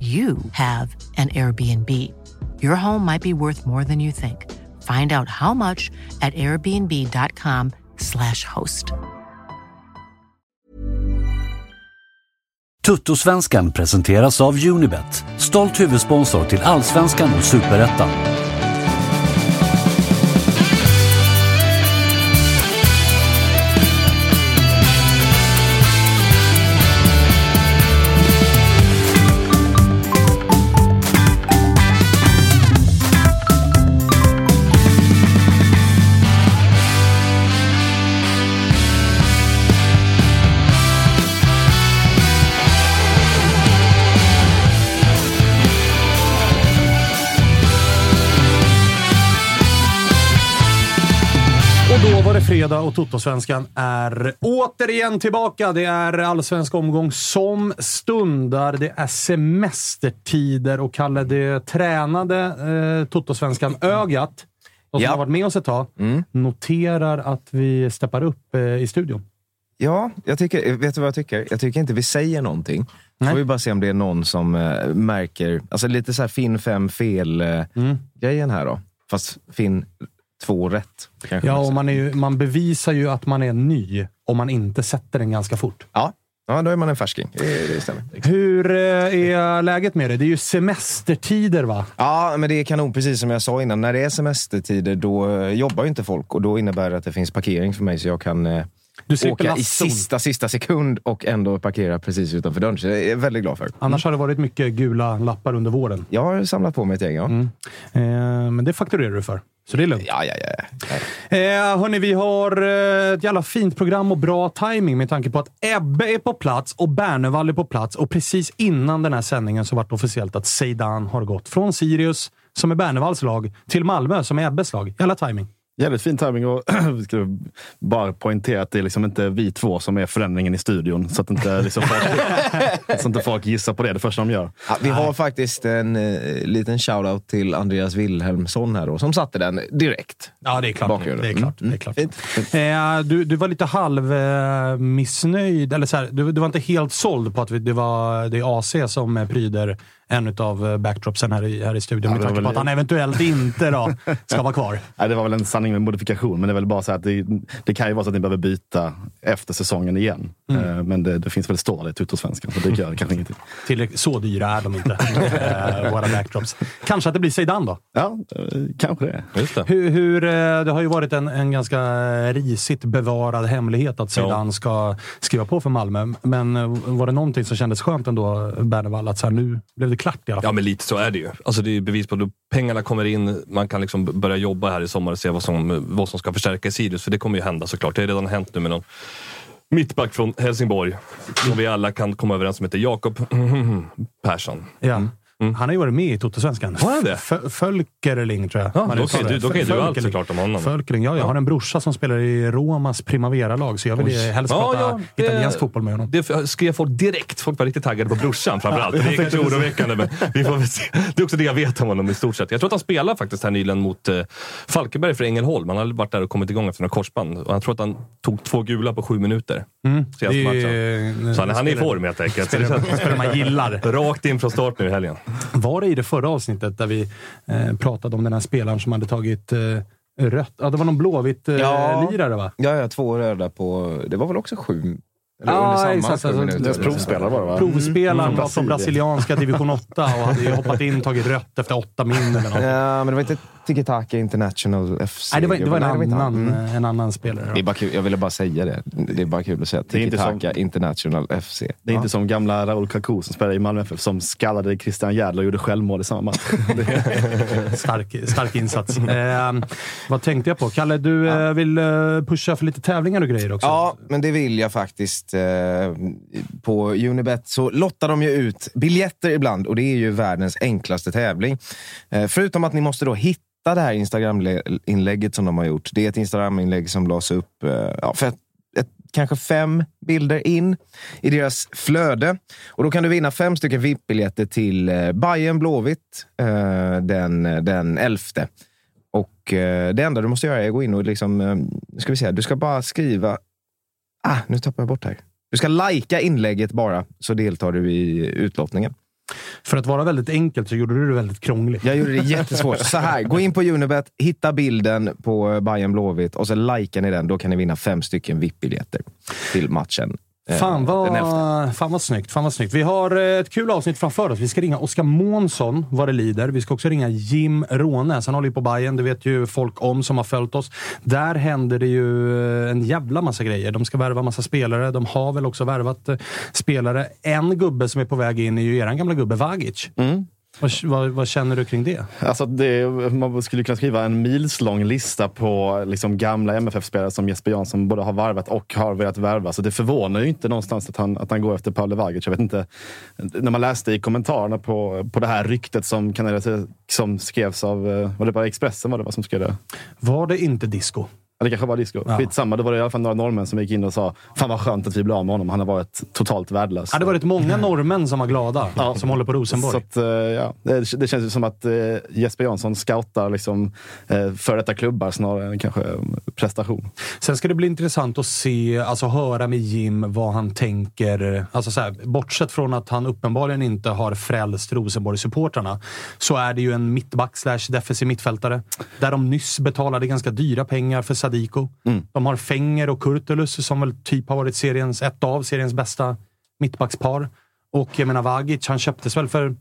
you have an Airbnb. Your home might be worth more than you think. Find out how much at airbnb.com/slash host. Tuttosvenskan presenteras av Unibet, stolt huvudsponsor till Allsvenskan och Superettan. Fredag och Totosvenskan är återigen tillbaka. Det är allsvensk omgång som stundar. Det är semestertider och Kalle, det tränade eh, Totosvenskan-ögat, de som Ja. har varit med oss ett tag, noterar att vi steppar upp eh, i studion. Ja, jag tycker, vet du vad jag tycker? Jag tycker inte vi säger någonting. Så får vi bara se om det är någon som eh, märker, alltså lite så här Finn fem fel-grejen här då. Fast Finn två rätt. Kanske Ja, och man, är ju, man bevisar ju att man är ny om man inte sätter den ganska fort. ja. ja, då är man en färsking. Det, det stämmer. Hur eh, är läget med det? Det är ju semestertider, va? Ja, men det är kanon. Precis som jag sa innan. När det är semestertider, då eh, jobbar ju inte folk och då innebär det att det finns parkering för mig så jag kan eh, Du åka i sista, sista sekund och ändå parkera precis utanför dörren. Så det är jag väldigt glad för. Annars har det varit mycket gula lappar under våren. Jag har samlat på mig ett gäng, ja. Eh, men det fakturerar du för, så det är lugnt. Ja, ja, ja. ja. Eh, hörni, vi har eh, ett jävla fint program och bra timing med tanke på att Ebbe är på plats och Bernevall är på plats. Och precis innan den här sändningen så vart det officiellt att Zeidan har gått från Sirius, som är Bernevalls lag, till Malmö, som är Ebbes lag. Jävla timing. Jävligt fin timing och vi ska bara poängtera att det är liksom inte vi två som är förändringen i studion. Så att inte, liksom folk, så att inte folk gissar på det det första de gör. Ja, vi har faktiskt en eh, liten shoutout till Andreas Wilhelmsson här då, som satte den direkt. Ja, det är klart. Bakgrunden. Det är klart. Mm, Det är klart. Fint. Eh, du, du var lite halv eh, missnöjd, eller så här, du, du var inte helt såld på att vi, det, var, det är AC som pryder en av backdropsen här i, här i studion. Ja, med tanke på att han eventuellt inte då, ska vara kvar. Nej, det var väl en sanning med modifikation, men det är väl bara så att det, det kan ju vara så att ni behöver byta efter säsongen igen. Eh, Men det, det finns väl stålar i Tuttosvenskan, så det gör kanske ingenting. Tillräckligt, så dyra är de inte, eh, våra backdrops. Kanske att det blir Zeidan då? Ja, eh, kanske det. Just det. Hur, hur, eh, det har ju varit en, en ganska risigt bevarad hemlighet att Zeidan ska skriva på för Malmö. Men eh, var det någonting som kändes skönt ändå, Bernevall? Att så här, nu blev det klart i alla fall. Ja, men lite så är det ju. Alltså, det är bevis på att pengarna kommer in. Man kan liksom börja jobba här i sommar och se vad som, vad som ska förstärka i Sirius. För det kommer ju hända såklart. Det har redan hänt nu med någon mittback från Helsingborg. Som vi alla kan komma överens om heter Jakob Persson. Ja. Han har ju varit med i Totosvenskan. Har han det? Fölkerling, tror jag. Ja, då kan du- då kan ju du allt såklart om honom. Fölkerling, ja. Jag har en brorsa som spelar i Romas Primavera-lag, så jag vill helst prata det- italiensk fotboll med honom. Det skrev folk direkt. Folk var riktigt taggade på brorsan framförallt. det är kanske oroväckande, men vi får väl se. Det är också det jag vet om honom i stort sett. Jag tror att han spelar faktiskt här nyligen mot eh, Falkenberg för Ängelholm. Han har varit där och kommit igång efter några korsband. Och jag tror att han tog två gula på sju minuter. Senaste är matchen. ju- Så han, han är i form helt enkelt. Spelar, spelar man gillar. Rakt in från start nu i helgen. Var det i det förra avsnittet där vi eh, pratade om den här spelaren som hade tagit eh, rött? Ja, det var någon blåvitt eh, Ja. lirare va? Ja, ja, två röda på... Det var väl också sju? Eller Ja, under samma exakt. sju Alltså, minuter. Deras provspelare var det va? Provspelaren Mm. var från brasilianska division 8 och hade hoppat in tagit rött efter åtta min eller något. Ja, men det var inte Tiki-Taka International FC. Nej, det var, det var en, annan, Mm. en annan spelare. Det är bara kul. Jag ville bara säga det. Det är bara kul att säga är inte Tiki-Taka International FC. Det är inte som gamla Raúl Kaku som spelade i Malmö FF som skallade Christian Järdler och gjorde självmål i samma match. Stark, stark insats. Eh, vad tänkte jag på? Kalle, du eh, vill eh, pusha för lite tävlingar och grejer också? Ja, men det vill jag faktiskt. På Unibet så lottar de ju ut biljetter ibland och det är ju världens enklaste tävling. Förutom att ni måste då hitta det här Instagram-inlägget som de har gjort. Det är ett Instagram-inlägg som lades upp eh, ja, för ett, ett, kanske fem bilder in i deras flöde. Och då kan du vinna fem stycken VIP-biljetter till eh, Bayern Blåvitt eh, den, den 11. Och det enda du måste göra är att gå in och liksom, nu ska vi se, du ska bara skriva Ah, nu tappar jag bort här. Du ska lajka inlägget bara, så deltar du i utlottningen. För att vara väldigt enkelt så gjorde du det väldigt krångligt. Jag gjorde det jättesvårt. Så här, gå in på Unibet, hitta bilden på Bayern Blåvitt och så likar ni den. Då kan ni vinna fem stycken VIP-biljetter till matchen eh, Fan vad, fan vad snyggt. Fan vad snyggt. Vi har eh, ett kul avsnitt framför oss. Vi ska ringa Oskar Månsson vad det lider. Vi ska också ringa Jim Rånäs. Han håller ju på Bayern. Det vet ju folk om som har följt oss. Där händer det ju eh, en jävla massa grejer. De ska värva massa spelare. De har väl också värvat spelare. En gubbe som är på väg in är ju eran gamla gubbe Vagic. Vad, vad, vad känner du kring det? Alltså det, man skulle kunna skriva en milslång lista på liksom gamla MFF-spelare som Jesper Jansson både har varvat och har velat värva. Så det förvånar ju inte någonstans att han, att han går efter Paolo Vagic. Jag vet inte, när man läste i kommentarerna på, på det här ryktet som, kan som skrevs av, eh, var det bara Expressen var det va, som skrev det? Var det inte disco? Det kanske var disco. Ja. Skitsamma, då var det i alla fall några norrmän som gick in och sa Fan vad skönt att vi blev av med honom. Han har varit totalt värdelös. Ja, det har varit många norrmän som var glada, Ja. som håller på Rosenborg. Så att, eh, ja, det, det känns ju som att eh, Jesper Jansson scoutar liksom, eh, för detta klubbar snarare än kanske prestation. Sen ska det bli intressant att se, alltså höra med Jim vad han tänker. Alltså så här, bortsett från att han uppenbarligen inte har frälst Rosenborg-supportrarna så är det ju en mittback slash defensiv mittfältare. Där de nyss betalade ganska dyra pengar för Sadiko. De har Fenger och Kurtulus som väl typ har varit seriens, ett av seriens bästa mittbackspar. Och jag menar Vagic, han köptes väl för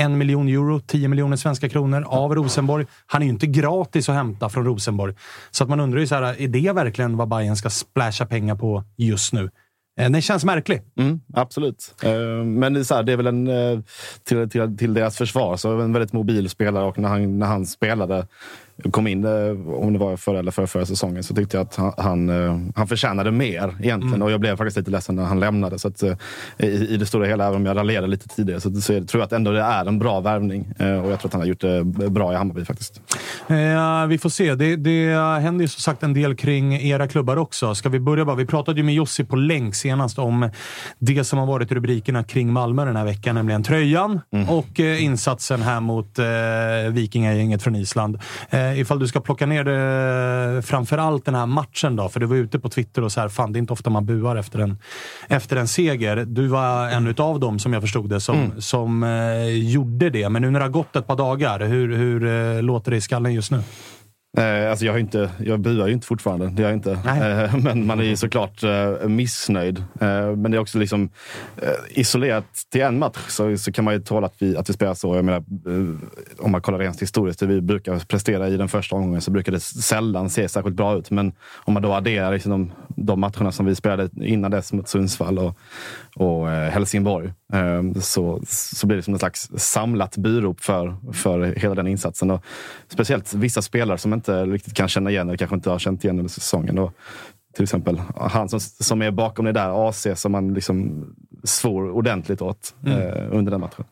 en miljon euro, 10 miljoner svenska kronor av Rosenborg. Han är ju inte gratis att hämta från Rosenborg. Så att man undrar ju så här, är det verkligen vad Bayern ska splasha pengar på just nu? Eh, Den känns märklig. Mm, absolut. Eh, Men det är, så här, det är väl en, eh, till, till, till deras försvar, så en väldigt mobil spelare och när han, när han spelade, kom in, eh, om det var förra eller förra, förra säsongen, så tyckte jag att han, han, eh, han förtjänade mer egentligen. Mm. Och jag blev faktiskt lite ledsen när han lämnade. Så att, eh, i, I det stora hela, även om jag raljerade lite tidigare, så, så tror jag att ändå det är en bra värvning. Och jag tror att han har gjort det bra i Hammarby faktiskt. Eh, vi får se. Det, det händer ju som sagt en del kring era klubbar också. Ska vi börja bara? Vi pratade ju med Jussi på länk senast om det som har varit rubrikerna kring Malmö den här veckan, nämligen tröjan och eh, insatsen här mot eh, Vikingagänget från Island. Eh, ifall du ska plocka ner det, framför allt den här matchen då, för du var ute på Twitter och så här, fan det är inte ofta man buar efter en, efter en seger. Du var en utav dem, som jag förstod det, som, som eh, gjorde det. Men nu när det har gått ett par dagar, hur, hur eh, låter det i skallen just nu? Eh, alltså jag, har inte, jag buar ju inte fortfarande, det gör jag inte. Eh, men man är ju såklart eh, missnöjd. Eh, men det är också liksom eh, isolerat till en match så, så kan man ju tåla att vi, att vi spelar så. Jag menar, eh, om man kollar rent historiskt, det vi brukar prestera i den första omgången så brukar det sällan se särskilt bra ut. Men om man då adderar liksom de, de matcherna som vi spelade innan dess mot Sundsvall och, och Helsingborg så, så blir det som ett slags samlat burop för, för hela den insatsen. Och speciellt vissa spelare som inte riktigt kan känna igen eller kanske inte har känt igen under säsongen. Och till exempel. Han som, som är bakom det där AC som man liksom svor ordentligt åt eh, under den matchen.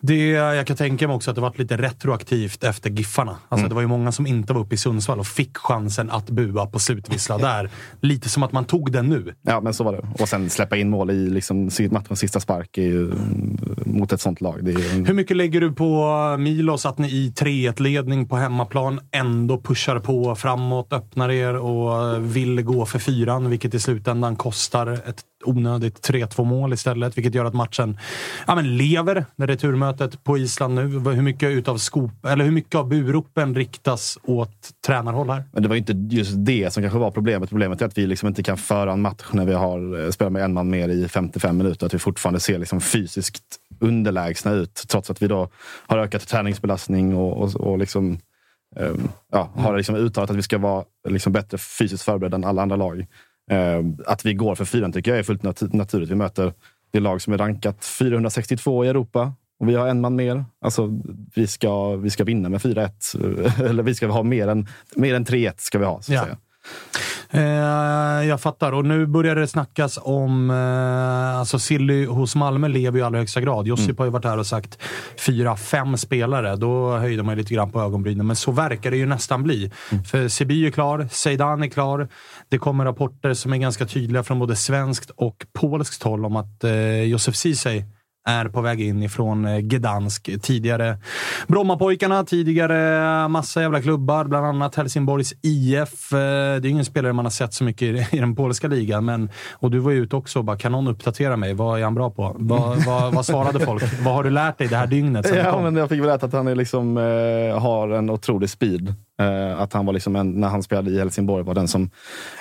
Det, jag kan tänka mig också att det varit lite retroaktivt efter Giffarna. Alltså, Mm. Det var ju många som inte var uppe i Sundsvall och fick chansen att bua på slutvissla där. Lite som att man tog den nu. Ja, men så var det. Och sen släppa in mål i liksom, matchens sista spark ju, mm, mot ett sånt lag. Ju Hur mycket lägger du på Milos att ni i 3-1-ledning på hemmaplan ändå pushar på framåt, öppnar er och vill gå för fyran, vilket i slutändan kostar ett onödigt 3-2 mål istället, vilket gör att matchen ja, men lever Det returmötet på Island nu. Hur mycket, utav skop, eller hur mycket av buropen riktas åt tränarhåll här? Men det var ju inte just det som kanske var problemet. Problemet är att vi liksom inte kan föra en match när vi har eh, spelat med en man mer i 55 minuter. Att vi fortfarande ser liksom fysiskt underlägsna ut. Trots att vi då har ökat träningsbelastning och, och, och liksom, ja, har liksom uttalat att vi ska vara liksom bättre fysiskt förberedda än alla andra lag. Eh, att vi går för fyran tycker jag är fullt nat- naturligt. Vi möter det lag som är rankat 462 i Europa. Och vi har en man mer. Alltså, vi, ska, vi ska vinna med 4-1. Eller vi ska ha mer än, mer än 3-1. ska vi ha. Så att Ja. säga. Eh, jag fattar. Och nu börjar det snackas om... Eh, alltså Silly hos Malmö lever ju i allra högsta grad. Josip har ju varit här och sagt fyra, fem spelare. Då höjde man ju lite grann på ögonbrynen. Men så verkar det ju nästan bli. För Siby är klar, Zeidan är klar. Det kommer rapporter som är ganska tydliga från både svenskt och polskt håll om att eh, Josef Ceesay är på väg in ifrån eh, Gdansk. Tidigare Brommapojkarna, tidigare massa jävla klubbar, bland annat Helsingborgs IF. Eh, Det är ingen spelare man har sett så mycket i, den polska ligan. Men, och du var ju ute också och bara, kan någon uppdatera mig? Vad är han bra på? Vad, vad, vad svarade folk? vad har du lärt dig det här dygnet? Ja, men jag fick väl veta att han är liksom, eh, har en otrolig speed. Eh, att han var liksom en, när han spelade i Helsingborg var den som,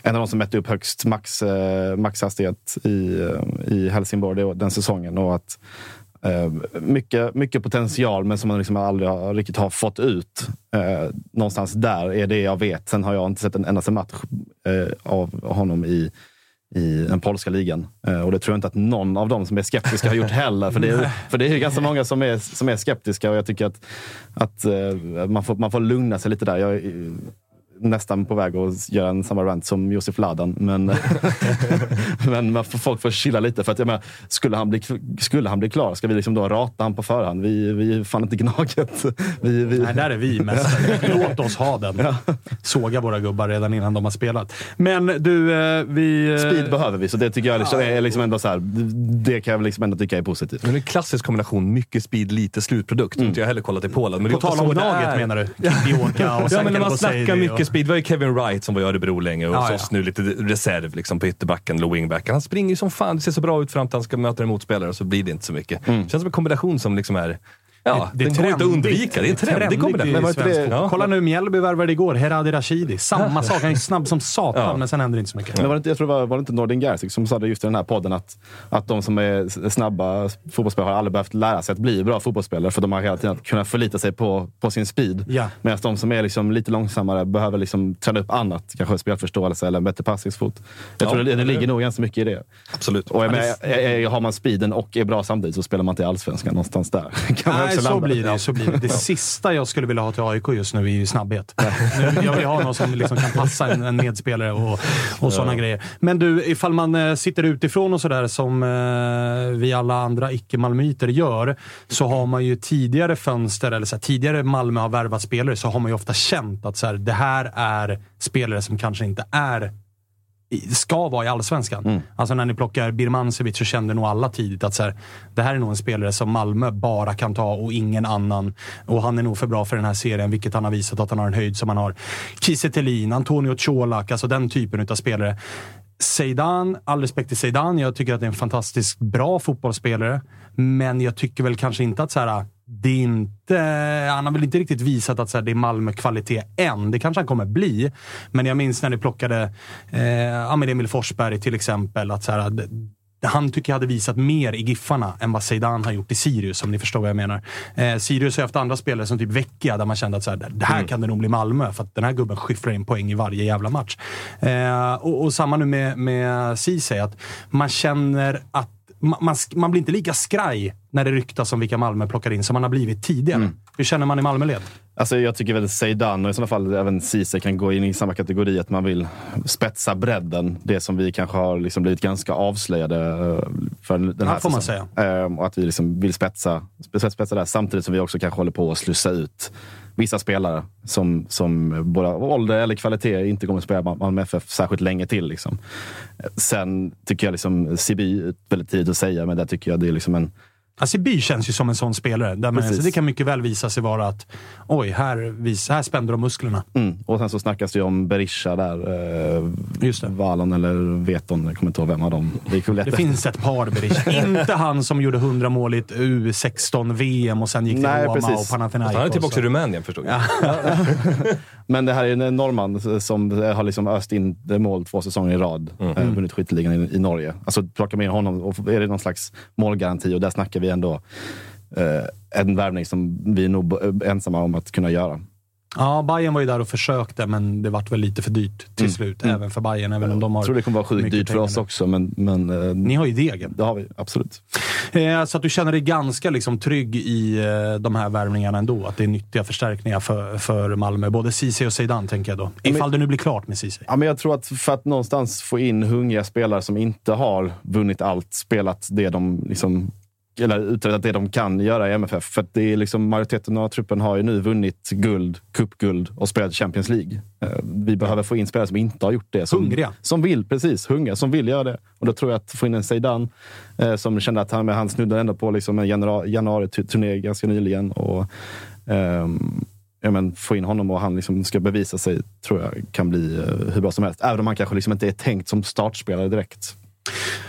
en av de som mätte upp högst max, eh, maxhastighet i, eh, i Helsingborg det, den säsongen. Och att, eh, mycket, mycket potential, men som man liksom aldrig har, riktigt har fått ut. Eh, någonstans där är det jag vet. Sen har jag inte sett en endaste match eh, av honom i i den polska ligan. Eh, och det tror jag inte att någon av dem som är skeptiska har gjort heller. För det är, för det är ju ganska många som är, som är skeptiska och jag tycker att, att eh, man, får, man får lugna sig lite där. Jag nästan på väg att göra en samma rant som Josef Ladan. Men, men man får, folk får chilla lite. För att, jag menar, skulle, han bli, skulle han bli klar, ska vi liksom då rata han på förhand? Vi, vi är fan inte Gnaget. Vi, vi, Nej, där är vi mästare. Låt oss ha den. Såga våra gubbar redan innan de har spelat. Men du, eh, vi... eh, Speed behöver vi, så det tycker jag liksom, är liksom ändå så här, det kan jag liksom ändå tycka är positivt. Men det är en klassisk kombination. Mycket speed, lite slutprodukt. Mm. Inte jag heller kollat i Polen. Men På tal om Gnaget menar du? Kipioka och Ja, men när man snackar mycket och- speed. Vi har ju Kevin Wright som var i Örebro länge och Ja, hos ja. oss nu lite reserv liksom, på ytterbacken eller wingbacken. Han springer ju som fan. Det ser så bra ut fram till han ska möta en motspelare och så blir det inte så mycket. Det känns som en kombination som liksom är... Ja, Det är den går inte att undvika. Det är en trendig Trendigt kombination. Men det-. Kolla nu, Mjällby värvade igår Heradi Rashidi. Samma sak. Han är snabb som satan, Ja. men sen händer det inte så mycket. Men var det inte, jag tror det var, var det inte Nordin Gerzik som sa det just i den här podden att, att de som är snabba fotbollsspelare har aldrig behövt lära sig att bli bra fotbollsspelare för de har hela tiden kunnat förlita sig på, på sin speed. Ja. Medan de som är liksom lite långsammare behöver liksom träna upp annat. Kanske spelförståelse eller en bättre passningsfot. Jag Ja, tror det, det ligger nog ganska mycket i det. Absolut. Och jag är- har man speeden och är bra samtidigt så spelar man inte i Allsvenskan någonstans där. Kan man Nej, så blir det, så blir det. Det sista jag skulle vilja ha till AIK just nu är ju snabbhet. Nu, jag vill ha någon som liksom kan passa en, en medspelare och, och sådana grejer. Men du, ifall man eh, sitter utifrån och sådär som eh, vi alla andra icke-malmöiter gör, så har man ju tidigare fönster, eller så här, tidigare Malmö har värvat spelare, så har man ju ofta känt att så här, det här är spelare som kanske inte är ska vara i Allsvenskan. Alltså när ni plockar Birmancevic så kände nog alla tidigt att så här, det här är nog en spelare som Malmö bara kan ta och ingen annan. Och han är nog för bra för den här serien, vilket han har visat att han har en höjd som han har. Kiese Thelin, Antonio Colak, alltså den typen av spelare. Zeidan, all respekt till Zeidan. Jag tycker att det är en fantastiskt bra fotbollsspelare. Men jag tycker väl kanske inte att så här, det är inte... Han har väl inte riktigt visat att så här, det är Malmö-kvalitet än. Det kanske han kommer bli. Men jag minns när ni plockade eh, Emil Forsberg till exempel. Att så här, han tycker jag hade visat mer i Giffarna än vad Zeidan har gjort i Sirius, om ni förstår vad jag menar. Eh, Sirius har haft andra spelare som typ Vecchia, där man kände att så här, det här kan det nog bli Malmö, för att den här gubben skyfflar in poäng i varje jävla match. Eh, och, och samma nu med, med Ceesay, att man känner att ma- man, man blir inte lika skraj när det ryktas om vilka Malmö plockar in som man har blivit tidigare. Mm. Hur känner man i Malmöled? Alltså jag tycker väl Zeidan och i sådana fall även Ceesay kan gå in i samma kategori. Att man vill spetsa bredden. Det som vi kanske har liksom blivit ganska avslöjade eh, för den här Ja, får man säsongen. Ehm, och att vi liksom vill spetsa, spetsa, spetsa där. Samtidigt som vi också kanske håller på att slussa ut vissa spelare som, som både av ålder eller kvalitet inte kommer att spela Malmö FF särskilt länge till. Liksom. Sen tycker jag liksom Sibi, väldigt tidigt att säga, men där tycker jag det är liksom en Asiby känns ju som en sån spelare. Där man, Precis. så det kan mycket väl visa sig vara att oj, här, vis, här spände de musklerna. Mm. Och sen så snackas det ju om Berisha där. Eh, Just det. Valon eller Veton, jag kommer inte ihåg vem av dem. Det, gick lätt Det efter. finns ett par Berisha. Inte han som gjorde 100 mål i ett U16-VM och sen gick till Nej, Roma precis. och Panathinaikos. Han är tillbaka i Rumänien förstod jag. Men det här är en norrman som har liksom öst in mål två säsonger i rad. Mm. Eh, vunnit skytteligan i, i Norge. Alltså plocka med honom och är det någon slags målgaranti och där snackar vi ändå eh, en värvning som vi är nog ensamma om att kunna göra. Ja, Bayern var ju där och försökte, men det vart väl lite för dyrt till Mm. slut. Även för Bayern, även om de har Jag tror det kommer vara sjukt dyrt för oss också, men, men eh, Ni har ju degen. det har vi absolut. Eh, Så att du känner dig ganska liksom trygg i eh, de här värvningarna ändå? Att det är nyttiga förstärkningar för, för Malmö. Både Ceesay och Zeidan, tänker jag då. Ifall det nu blir klart med Ceesay. Ja, men jag tror att för att någonstans få in hungriga spelare som inte har vunnit allt, spelat det de liksom eller uträttat det de kan göra i MFF. För det är liksom, majoriteten av truppen har ju nu vunnit guld, cupguld och spelat Champions League. Eh, Vi behöver få in spelare som inte har gjort det. Som, Hungriga. Som vill, precis. Hungriga, som vill göra det. Och då tror jag att få in en Zeidan eh, som kände att han, han snuddade ändå på liksom en januari, januari-turné ganska nyligen. Och, ja, men, få in honom och han liksom ska bevisa sig tror jag kan bli eh, hur bra som helst. Även om han kanske liksom inte är tänkt som startspelare direkt.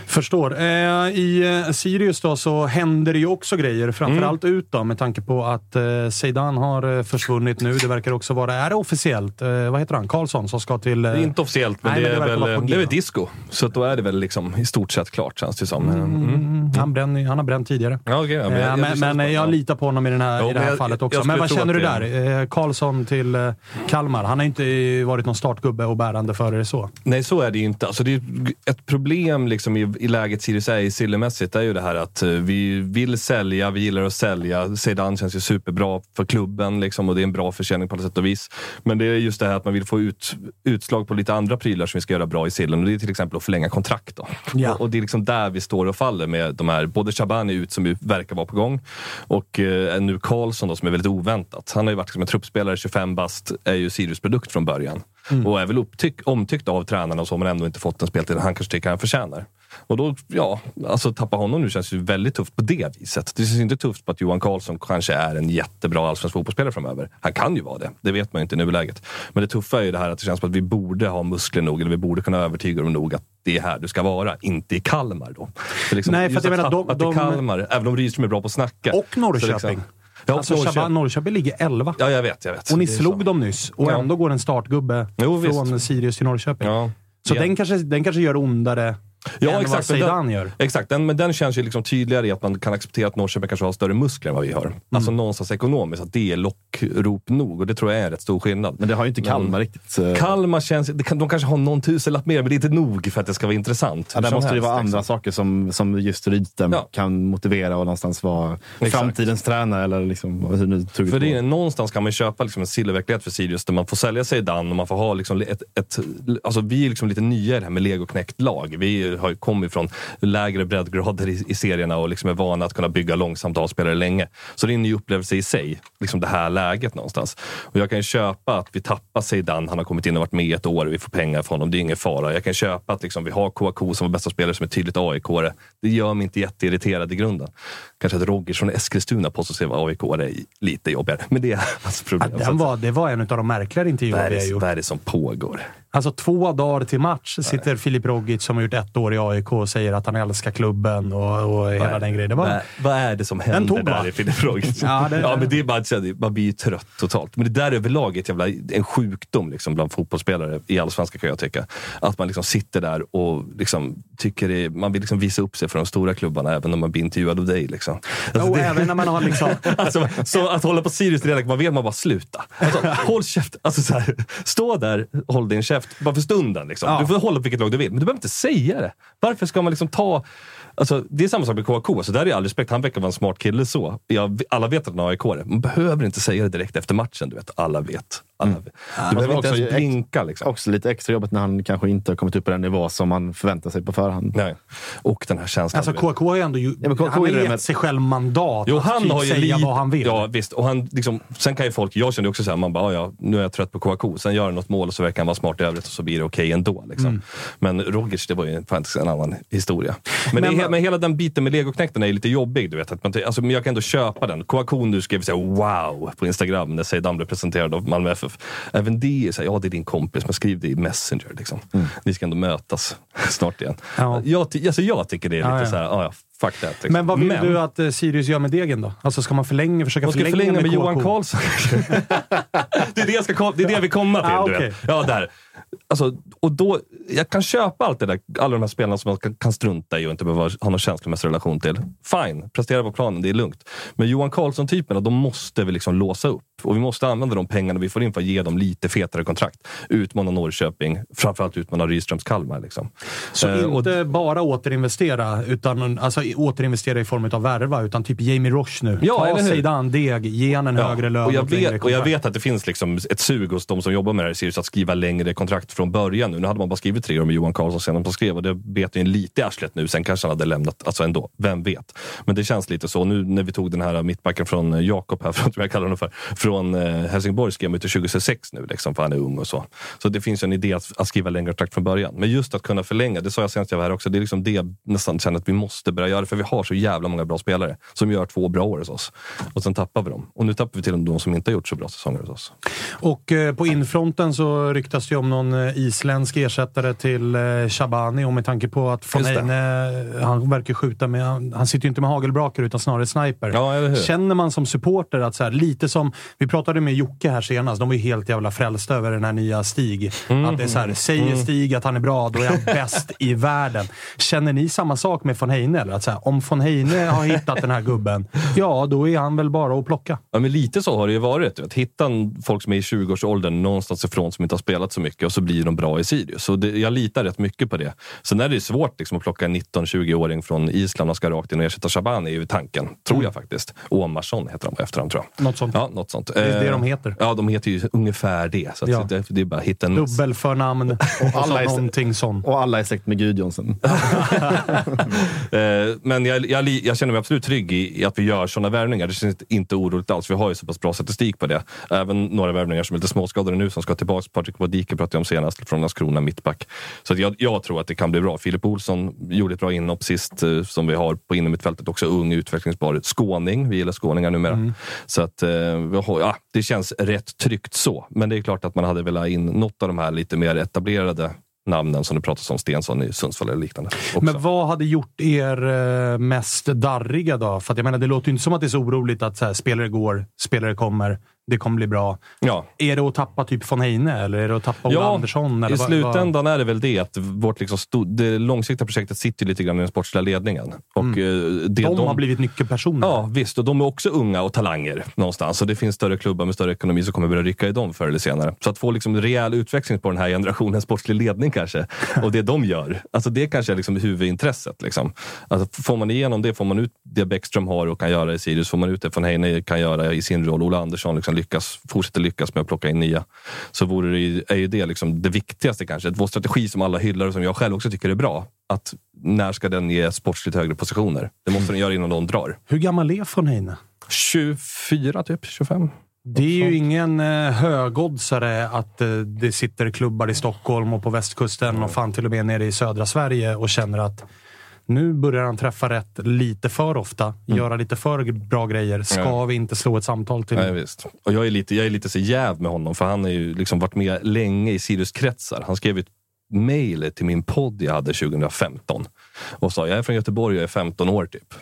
Förstår. Eh, I eh, Sirius då så händer det ju också grejer, framförallt Mm. ut då, med tanke på att eh, Zeidan har försvunnit nu. Det verkar också vara, är det officiellt? Vad heter han? Karlsson som ska till... Det är inte officiellt, men, Nej, det, men det är verkar vara väl, det är väl disco. Så då är det väl liksom i stort sett klart, känns det som. Mm. mm, han, bränner, han har bränt tidigare. Ja, ja, men jag- jag- men det men jag litar på honom i, den här, Jo, i det här men jag- fallet jag också. Men vad känner du det där? Eh, Karlsson till Kalmar. Han har inte varit någon startgubbe och bärande före det så. Nej, så är det ju inte. Alltså, det är ett problem liksom i, i läget Sirius är i sillermässigt är ju det här att eh, vi vill sälja, vi gillar att sälja. Zeidan känns ju superbra för klubben liksom, och det är en bra försäljning på alla sätt och vis. Men det är just det här att man vill få ut, utslag på lite andra prylar som vi ska göra bra i sillen. Och det är till exempel att förlänga kontrakt. Då. Ja. Och, och det är liksom där vi står och faller med de här, både Shabani ut som verkar vara på gång och eh, nu Karlsson då, som är väldigt oväntat. Han har ju varit liksom en truppspelare, 25 bast, är ju Sirius produkt från början. Och är väl upptyck, omtyckt av tränarna och så, men ändå inte fått den speltid han kanske tycker han förtjänar. Och då, ja, alltså tappa honom nu känns ju väldigt tufft på det viset. Det känns inte tufft på att Johan Karlsson kanske är en jättebra allsvensk fotbollsspelare framöver. Han kan ju vara det, det vet man ju inte i nuläget. Men det tuffa är ju det här att det känns som att vi borde ha muskler nog, eller vi borde kunna övertyga dem nog att det är här du ska vara, inte i Kalmar då. För liksom, Nej, för att jag menar, de- de- Kalmar, även om Rydström är bra på att snacka. Och så Norrköping. Ja, alltså, Norrköping. Norrköping. Norrköping ligger 11. Ja, jag vet, jag vet. Och ni slog så. dem nyss och Ja. ändå går en startgubbe Jo, visst. från Sirius till Norrköping. Ja. Så den, kanske, den kanske gör ondare Ja, än exakt. vad men Zeidan gör. Exakt, den, men den känns ju liksom tydligare i att man kan acceptera att Norrköping kanske har större muskler än vad vi har. Mm. Alltså någonstans ekonomiskt, att det är lockrop nog. Och det tror jag är en rätt stor skillnad. Men det har ju inte Kalmar riktigt. eh, Kalmar känns... Det kan, de kanske har någon tusenlapp mer, men det är inte nog för att det ska vara intressant. Ja, där måste det helst, vara andra liksom. saker som, som just Rydström Ja. kan motivera och någonstans vara Exakt. framtidens tränare. Eller liksom, hur nu tugget För det är, någonstans kan man köpa liksom en silververklighet för Sirius där man får sälja sig Dan och man får ha liksom ett, ett... Alltså vi är liksom lite nya i det här med legoknäckt lag. Vi har ju kommit från lägre breddgrader i, i serierna och liksom är vana att kunna bygga långsamt avspelare länge. Så det är en ny upplevelse i sig, liksom det här läget någonstans. Och jag kan köpa att vi tappar Zeidan, han har kommit in och varit med i ett år och vi får pengar från honom, det är ingen fara. Jag kan köpa att liksom vi har Kouakou som vår bästa spelare som är tydligt aik -are. Det gör mig inte jätteirriterad i grunden. Kanske att Rogic från Eskilstuna påstår sig vara aik är lite jobbigare, men det är hans Ja, problem. Så den var, det var en av de märkligare är, vi har gjort. vad är det som pågår? Alltså två dagar till match sitter Filip Rogic som har gjort ett år i AIK och säger att han älskar klubben och, och hela den grejen. Det var, Vad, är det som händer tog, där i Filip Rogic? Ja, ja, det- men det är bara man blir ju trött totalt. Men det där överlag är ett jävla, en sjukdom liksom, bland fotbollsspelare i allsvenskan kan jag tycka. Att man liksom sitter där och liksom, tycker det, man vill liksom visa upp sig för de stora klubbarna även om man blir intervjuad av dig. Liksom. Alltså, Jo, det- även när man har liksom... Alltså, så att hålla på Sirius redan, man vet man bara sluta. Alltså, håll käft. Alltså, så här, stå där, håll din käft, bara för stunden. Liksom. Ja. Du får hålla på vilket lag du vill, men du behöver inte säga det. Varför ska man liksom ta... Alltså, det är samma sak med KK, alltså, där är all respekt. Han verkar vara en smart kille så. Jag, alla vet att han är aik. Man behöver inte säga det direkt efter matchen. Du vet. Alla vet. Vet. Du behöver inte ens blinka. Liksom. Också lite extra jobbigt när han kanske inte har kommit upp på den nivå som man förväntar sig på förhand. Nej. Och den här känslan. Alltså. KK har ju ändå ju, men KK han har är det gett med- sig själv mandat Jo, att han typ har ju säga lite- vad han vill. Ja, visst. Och han, liksom, sen kan ju folk, jag kände också så här, man bara, ja, nu är jag trött på KK. Sen gör han något mål och så verkar han vara smart i övrigt och så blir det okej ändå. Liksom. Mm. Men Rogic, det var ju faktiskt en annan historia. Men, Men det, är- men hela den biten med legoknektarna är lite jobbig. Du vet, att man, alltså, men jag kan ändå köpa den. KK nu skrev så här, wow på Instagram när Seydam blev presenterad av Malmö FF. Även det är så här, ja det är din kompis, men skriv det i Messenger. Liksom. Ni ska ändå mötas snart igen. Mm. Ja. Jag, alltså, jag tycker det är lite Ja, ja. så här, ja, fuck that. Liksom. Men vad vill du att eh, Sirius gör med degen då? Alltså ska man förlänga, försöka Man ska förlänga, förlänga med KK? Johan Karlsson. det, är det, jag ska, det är det vi kommer till. Ah, du vet. Ja, där. Alltså, och då, jag kan köpa allt det där, alla de här spelarna som man kan, kan strunta i och inte behöva ha någon känslomässig relation till. Fine, prestera på planen, det är lugnt. Men Johan Karlsson-typerna, de måste vi liksom låsa upp. Och vi måste använda de pengarna vi får in för att ge dem lite fetare kontrakt. Utmana Norrköping, framförallt utmana Rydströms Kalmar. Liksom. Så och- inte bara återinvestera, utan alltså återinvestera i form av värva, utan typ Jamie Roche nu. Ja, Ta? Zeidan, deg, ge han en högre lön och jag, längre vet, och jag vet att det finns liksom ett sug hos de som jobbar med det här i Sirius att skriva längre kontrakt från början. Nu, nu hade man bara skrivit tre år med Johan Karlsson sen de skrev och det bet ju en lite i arslet nu. Sen kanske han hade lämnat, alltså ändå. Vem vet? Men det känns lite så. Nu när vi tog den här mittbacken från Jakob här, tror jag kallar honom för, från eh, Helsingborg skrev man till 2026 nu, liksom, för han är ung och så. Så det finns en idé att, att skriva längre kontrakt från början. Men just att kunna förlänga, det sa jag senast jag var här också, det är liksom det jag nästan känner att vi måste börja göra. För vi har så jävla många bra spelare som gör två bra år hos oss. Och sen tappar vi dem. Och nu tappar vi till och med de som inte har gjort så bra säsonger hos oss. Och eh, på infronten så ryktas det ju om någon eh, isländsk ersättare till eh, Shabani och med tanke på att det. Heine, han verkar skjuta med, han, han sitter ju inte med hagelbrakar utan snarare sniper. Ja? Känner man som supporter att så här, lite som, vi pratade med Jocke här senast, de var ju helt jävla frälsta över den här nya Stig. Mm. Att det är så här, säger Stig att han är bra, då är han bäst i världen. Känner ni samma sak med von Heine? Eller? Att så här, om von Heine har hittat den här gubben, ja då är han väl bara att plocka. Ja, men lite så har det ju varit. Vet. Hitta folk som är i 20-årsåldern någonstans ifrån som inte har spelat så mycket och så blir de bra i Sirius. Så det, jag litar rätt mycket på det. Sen är det ju svårt liksom, att plocka en 19-20-åring från Island och ska rakt in och ersätta Shabani, är ju tanken. Tror jag faktiskt. Omarsson heter de på efternamn tror jag. Något sånt. Ja, något sånt. Det är det Eh, de heter. Ja, de heter ju ungefär det. Så att Ja. det, det är bara hitta en Dubbelförnamn och, alla är- någonting sånt. Och alla är släkt med Gudjonsson. Eh, men jag, jag, jag känner mig absolut trygg i, i att vi gör sådana värvningar. Det känns inte oroligt alls. Vi har ju så pass bra statistik på det. Även några värvningar som är lite småskadade nu som ska tillbaka. Patrik Wadike pratade jag om senast från Landskrona, mittback. Så att jag, jag tror att det kan bli bra. Filip Olsson gjorde ett bra inhopp sist eh, som vi har på innermittfältet. Också ung, utvecklingsbar. Skåning. Vi gillar skåningar numera. Så att, eh, vi har, ja, det känns rätt tryggt så. Men det är klart att man hade velat ha in något av de här lite mer etablerade namnen som det pratas om, Stensson i Sundsvall eller liknande. också. Men vad hade gjort er eh, mest darriga då? För att jag menar, det låter ju inte som att det är så oroligt att så här, spelare går, spelare kommer, det kommer bli bra. ja. Är det att tappa typ von Heine eller är det att tappa Ola Andersson? Eller i vad- slutändan är det väl det att vårt liksom sto- det långsiktiga projektet sitter lite grann i den sportsliga ledningen. Och, eh, det vad, de, har blivit nyckelpersoner. Ja, visst. Och de är också unga och talanger någonstans. Och det finns större klubbar med större ekonomi som kommer börja rycka i dem förr eller senare. Så att få liksom rejäl utväxling på den här generationens sportslig ledning kanske. Och det de gör. Alltså det kanske är liksom huvudintresset. Liksom. Alltså får man igenom det, får man ut det Bäckström har och kan göra i Sirius, får man ut det från Heine kan göra i sin roll, Ola Andersson liksom lyckas, fortsätter lyckas med att plocka in nya. Så vore det ju, är ju det liksom det viktigaste kanske. Vår strategi som alla hyllar och som jag själv också tycker är bra. Att när ska den ge sportsligt högre positioner? Det måste den göra innan de drar. Hur gammal är von Heine? 24 typ, 25. Det är ju ingen eh, högoddsare att eh, det sitter klubbar i Stockholm och på västkusten och fan till och med nere i södra Sverige och känner att nu börjar han träffa rätt lite för ofta, göra lite för bra grejer. Ska Ja. vi inte slå ett samtal till Nej, visst. Och jag är lite, jag är lite så jäv med honom, för han har ju liksom varit med länge i Sirius-kretsar. Han skrev ett mejl till min podd jag hade 2015 och sa jag är från Göteborg, jag är 15 år typ.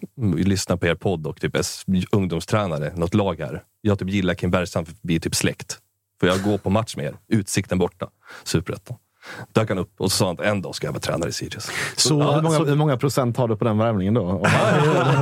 Lyssnar på er podd och typ är ungdomstränare, något lag här. Jag typ gillar Kim Bergstrand för vi är typ släkt. Får jag gå på match med er? Utsikten borta. Superettan. Dök han upp och så sa att en dag ska jag vara tränare i Sirius. Så, ja, hur, många, hur, många, procent har du på den värvningen då?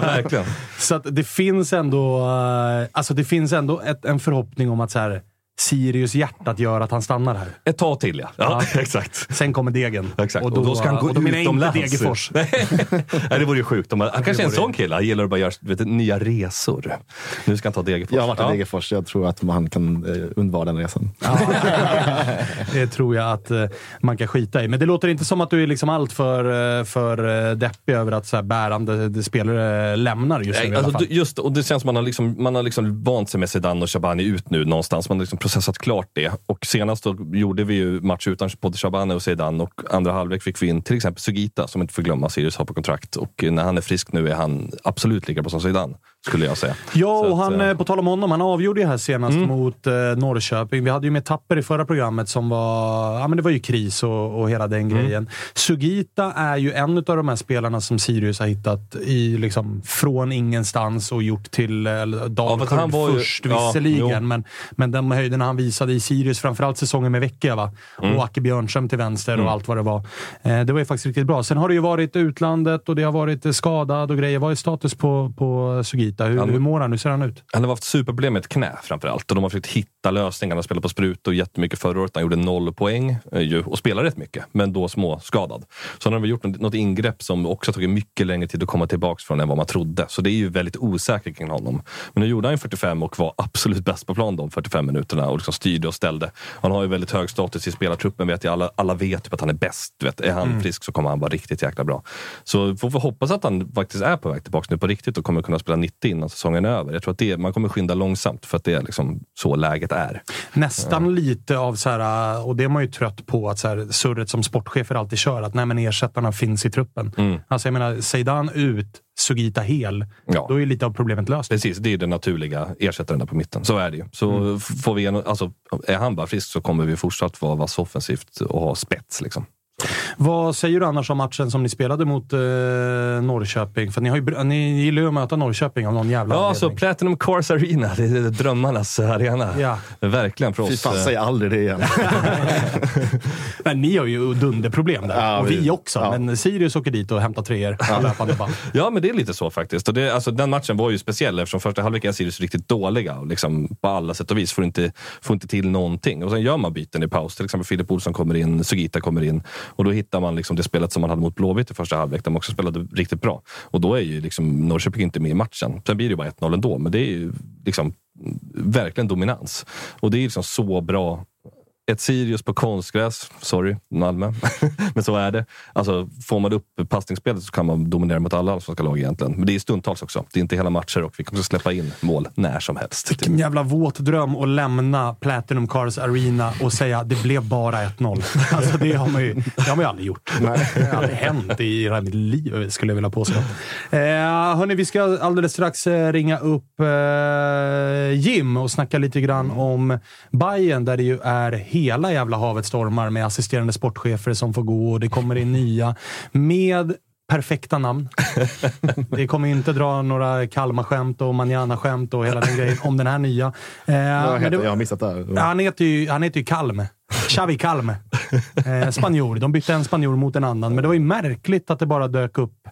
verkligen. Så att det finns ändå, eh, alltså det finns ändå ett, en förhoppning om att så här, Sirius hjärtat gör att han stannar här. Ett tag till ja. Ja, ja. exakt. Sen kommer degen. Exakt. Och då, och då ska han gå och då menar jag inte Degerfors. Nej, det vore ju sjukt. Han kanske är en sån kille. Han gillar att bara göra vet, nya resor. Nu ska han ta Degerfors. Jag har varit i Degerfors. Jag tror att man kan eh, undvara den resan. Ja. det tror jag att eh, man kan skita i. Men det låter inte som att du är liksom allt för, eh, för deppig över att så här bärande spelare lämnar just nu Nej, alltså, Just och det känns som att man har, liksom, man har liksom vant sig med Zidane och Shabani ut nu någonstans. Man har liksom processat klart det. Och senast då gjorde vi ju match utan både Shabane och Zeidan och andra halvlek fick vi in till exempel Sugita som inte får glömma Sirius har på kontrakt. Och när han är frisk nu är han absolut lika bra som Zeidan skulle jag säga. Ja, och han, att, eh, på tal om honom, han avgjorde ju här senast mm. mot eh, Norrköping. Vi hade ju med Tapper i förra programmet som var... Ja, men det var ju kris och, och hela den mm. grejen. Sugita är ju en av de här spelarna som Sirius har hittat i, liksom, från ingenstans och gjort till eh, Dalkurd ja, först ju, visserligen. Ja, men, men de höjderna han visade i Sirius, framförallt säsongen med Vecchia va? Mm. och Acke Björnström till vänster och mm. allt vad det var. Eh, det var ju faktiskt riktigt bra. Sen har det ju varit utlandet och det har varit eh, skadad och grejer. Vad är status på, på Sugita? Keita. Hur, hur mår han? Hur ser han ut? Han har haft superproblem med ett knä framför allt. Och de har försökt hitta lösningar. Han spelat på sprut och jättemycket förra året. Han gjorde noll poäng eh, och spelade rätt mycket, men då småskadad. Så han har gjort något ingrepp som också tagit mycket längre tid att komma tillbaka från än vad man trodde. Så det är ju väldigt osäkert kring honom. Men nu gjorde han 45 och var absolut bäst på plan de 45 minuterna och liksom styrde och ställde. Han har ju väldigt hög status i spelartruppen. Vet jag. Alla, alla vet typ att han är bäst. Vet. Är han mm. frisk så kommer han vara riktigt jäkla bra. Så får vi hoppas att han faktiskt är på väg tillbaka nu på riktigt och kommer kunna spela 90 innan säsongen är över. Jag tror att det, man kommer skynda långsamt för att det är liksom så läget är. Nästan ja. lite av så här, och det är man ju trött på, att så här, surret som sportchefer alltid kör. Att nej, men ersättarna finns i truppen. Mm. Alltså jag menar, Zeidan ut, Sugita hel. Ja. Då är lite av problemet löst. Precis, det är den naturliga ersättaren där på mitten. Så är det ju. Så mm. får vi en, alltså, är han bara frisk så kommer vi fortsatt vara vass offensivt och ha spets. Liksom. Vad säger du annars om matchen som ni spelade mot eh, Norrköping? För ni, har ju, ni gillar ju att möta Norrköping av någon jävla Ja, alltså Platinum Cars Arena. Det är drömmarnas arena. Ja. Verkligen för oss. Fy fan, säg aldrig det igen. men ni har ju dunderproblem där. Ja, och vi, vi också. Ja. Men Sirius åker dit och hämtar treor ja. löpande band. Ja, men det är lite så faktiskt. Och det, alltså, den matchen var ju speciell eftersom första halvlek är Sirius riktigt dåliga. Och liksom, på alla sätt och vis. Får inte, får inte till någonting. Och sen gör man byten i paus. Till exempel Filip Olsson kommer in, Sugita kommer in. Och då hittar hittar man liksom det spelet som man hade mot Blåvitt i första halvlek. där De också spelade riktigt bra. Och då är ju liksom Norrköping inte med i matchen. Sen blir det bara 1-0 ändå, men det är ju liksom verkligen dominans. Och det är liksom så bra ett Sirius på konstgräs, sorry Malmö, men så är det. Alltså, får man upp passningsspelet så kan man dominera mot alla allsvenska lag egentligen. Men det är stundtals också. Det är inte hela matcher och vi kan också släppa in mål när som helst. Vilken jävla våt dröm att lämna Platinum Cars Arena och säga det blev bara 1-0. Alltså, det, har man ju, det har man ju aldrig gjort. Nej. Det har aldrig hänt i hela mitt liv, skulle jag vilja påstå. Eh, hörni, vi ska alldeles strax eh, ringa upp eh, Jim och snacka lite grann om Bayern där det ju är hela jävla havet stormar med assisterande sportchefer som får gå och det kommer in nya med perfekta namn. Det kommer inte dra några Kalmar-skämt och manana-skämt och hela den grejen om den här nya. Eh, heter, det, jag har missat det. Han heter ju, han heter ju Kalm. Xavi Kalm. Eh, spanjor. De bytte en spanjor mot en annan, men det var ju märkligt att det bara dök upp.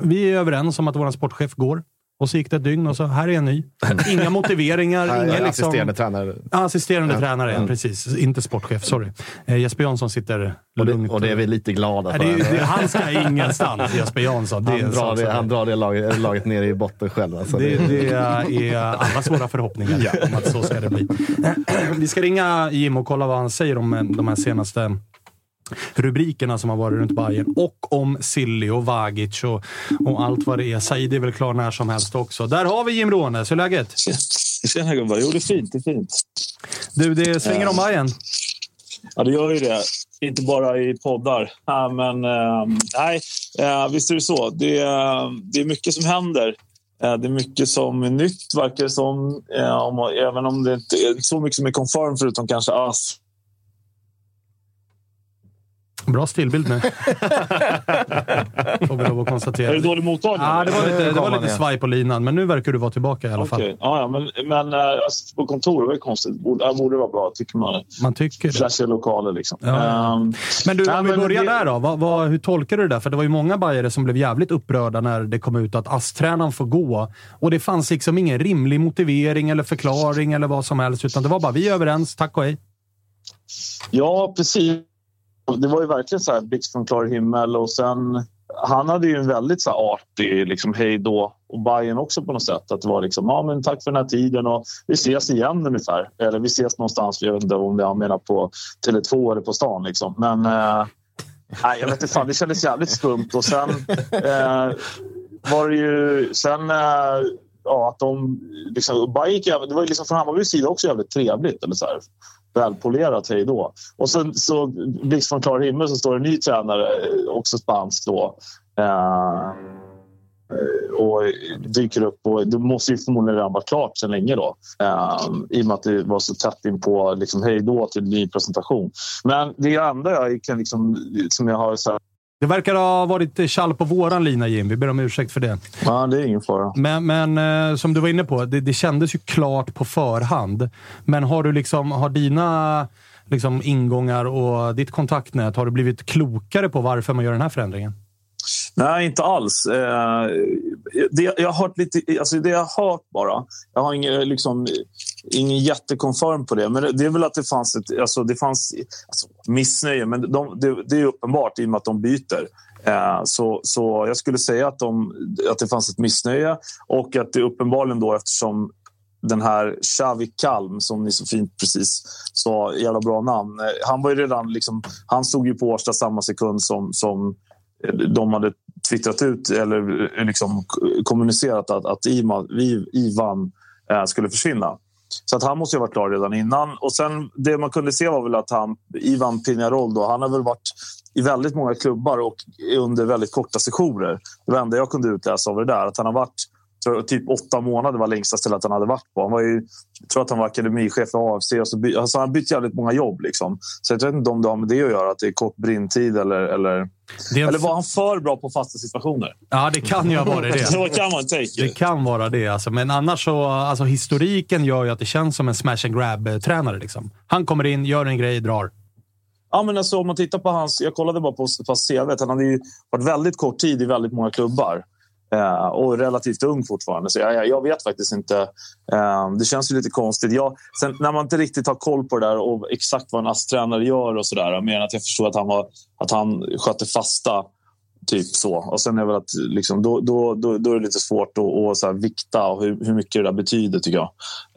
Vi är överens om att vår sportchef går. Och så gick det ett dygn och så här är en ny. Inga motiveringar. inga liksom... Assisterande tränare. Assisterande ja. tränare, mm. precis. Inte sportchef, sorry. Eh, Jesper Jansson sitter och det, lugnt. Och det är vi lite glada för. Det, det, han ska ingenstans, Jesper Jansson. Det han, drar det, han drar det laget, laget ner i botten själv. Alltså. Det, det är allas våra förhoppningar ja. om att så ska det bli. Vi ska ringa Jim och kolla vad han säger om eh, de här senaste rubrikerna som har varit runt Bayern och om Silly och Vagic och, och allt vad det är. Said är väl klar när som helst också. Där har vi Jim Rånes. Hur är läget? Tjena gubbar. Jo, det är fint. Det är fint. Du, det svänger om Bayern. Ja, det gör ju det. Inte bara i poddar. Ja, men äh, nej, äh, visst är det så. Det, äh, det är mycket som händer. Det är mycket som är nytt, verkar det som. Även om det inte är så mycket som är confirm förutom kanske AS Bra stillbild nu. Får vi lov att konstatera. Är det dålig mottagning? Ja, det var lite, det var lite svaj på linan, men nu verkar du vara tillbaka i alla fall. Okej. Ja, ja, men, men äh, alltså, på kontor var det konstigt. Borde, äh, borde vara bra, tycker man. Man tycker det. Flashiga lokaler liksom. Ja. Ehm, Men du, Nej, om vi börjar det- där då. Vad, vad, hur tolkar du det där? För det var ju många bajare som blev jävligt upprörda när det kom ut att ASS-tränaren får gå. Och det fanns liksom ingen rimlig motivering eller förklaring eller vad som helst, utan det var bara vi är överens, tack och hej. Ja, precis. Det var ju verkligen så här blixt från klar himmel och sen han hade ju en väldigt så här artig liksom, hej då och Bayern också på något sätt. Att det var liksom, ja men tack för den här tiden och vi ses igen ungefär. Eller vi ses någonstans, jag vet inte om det han menar på Tele2 eller på stan liksom. Men eh, nej, jag vet inte fan, det kändes jävligt skumt och sen eh, var det ju sen eh, ja, att de liksom, Bayern gick, det var ju liksom från Hammarbys sida också jävligt trevligt. Eller så här välpolerat hej då. Och sen så blixt från klar himmel så står det en ny tränare, eh, också spansk då. Eh, och dyker upp och det måste ju förmodligen redan vara klart sedan länge då. Eh, I och med att det var så tätt in på liksom, hej då till ny presentation. Men det andra jag kan liksom, som jag har så här, det verkar ha varit tjall på våran lina, Jim. Vi ber om ursäkt för det. ja, det är ingen fara. Men, men eh, som du var inne på, det, det kändes ju klart på förhand. Men har du liksom, har dina liksom, ingångar och ditt kontaktnät, har du blivit klokare på varför man gör den här förändringen? Nej, inte alls. Eh, det, jag har hört lite, alltså det jag har hört bara. Jag har ingen, liksom, ingen jättekonfirm på det. Men det, det är väl att det fanns ett alltså det fanns, alltså, missnöje. Men de, det, det är uppenbart i och med att de byter. Eh, så, så jag skulle säga att, de, att det fanns ett missnöje och att det uppenbarligen då eftersom den här Xavi Kalm, som ni så fint precis sa, jävla bra namn. Eh, han var ju redan liksom, han stod ju på Årsta samma sekund som, som eh, de hade twittrat ut eller eh, liksom kommunicerat att, att Ivan eh, skulle försvinna. Så att han måste ju ha varit klar redan innan. Och sen det man kunde se var väl att han, Ivan Pinarol då, han har väl varit i väldigt många klubbar och under väldigt korta sessioner. Det var det enda jag kunde utläsa av det där. Att han har varit jag, typ åtta månader var längsta stället han hade varit på. Han var ju, jag tror att han var akademichef för AFC. Och så by, alltså han har bytt jävligt många jobb. Liksom. Så jag vet inte om det har med det att göra, att det är kort brintid eller, eller, en eller var han för bra på fasta situationer? Ja, det kan ju ha varit det. Så kan man tänka. Det kan vara det, alltså. men annars så... Alltså, historiken gör ju att det känns som en smash and grab-tränare. Liksom. Han kommer in, gör en grej, drar. Ja, men alltså, om man tittar på hans... Jag kollade bara på hans CV. Han hade ju varit väldigt kort tid i väldigt många klubbar. Eh, och relativt ung fortfarande. Så jag, jag, vet faktiskt inte. Eh, det känns ju lite konstigt. Jag, sen, när man inte riktigt har koll på det där och exakt vad en ASS-tränare gör och sådär. Mer än att jag förstår att han, var, att han skötte fasta. Typ så. Och sen är väl att liksom, då, då, då, då är det lite svårt att, att vikta hur, hur mycket det där betyder tycker jag.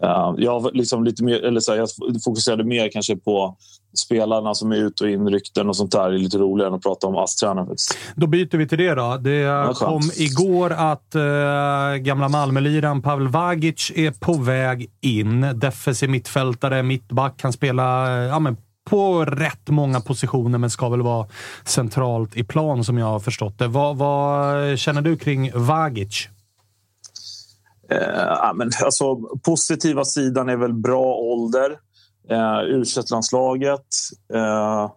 Eh, jag, liksom lite mer, eller så här, jag fokuserade mer kanske på spelarna som är ut och in, rykten och sånt där. Det är lite roligare än att prata om ASS-tränare faktiskt. Då byter vi till det då. Det kom igår att eh, gamla Malmöliran Pavel Vagic är på väg in. Defensiv mittfältare, mittback. Kan spela eh, ja, men på rätt många positioner, men ska väl vara centralt i plan som jag har förstått det. Vad, vad känner du kring Vagic? Eh, men, alltså, positiva sidan är väl bra ålder. Eh, u landslaget eh,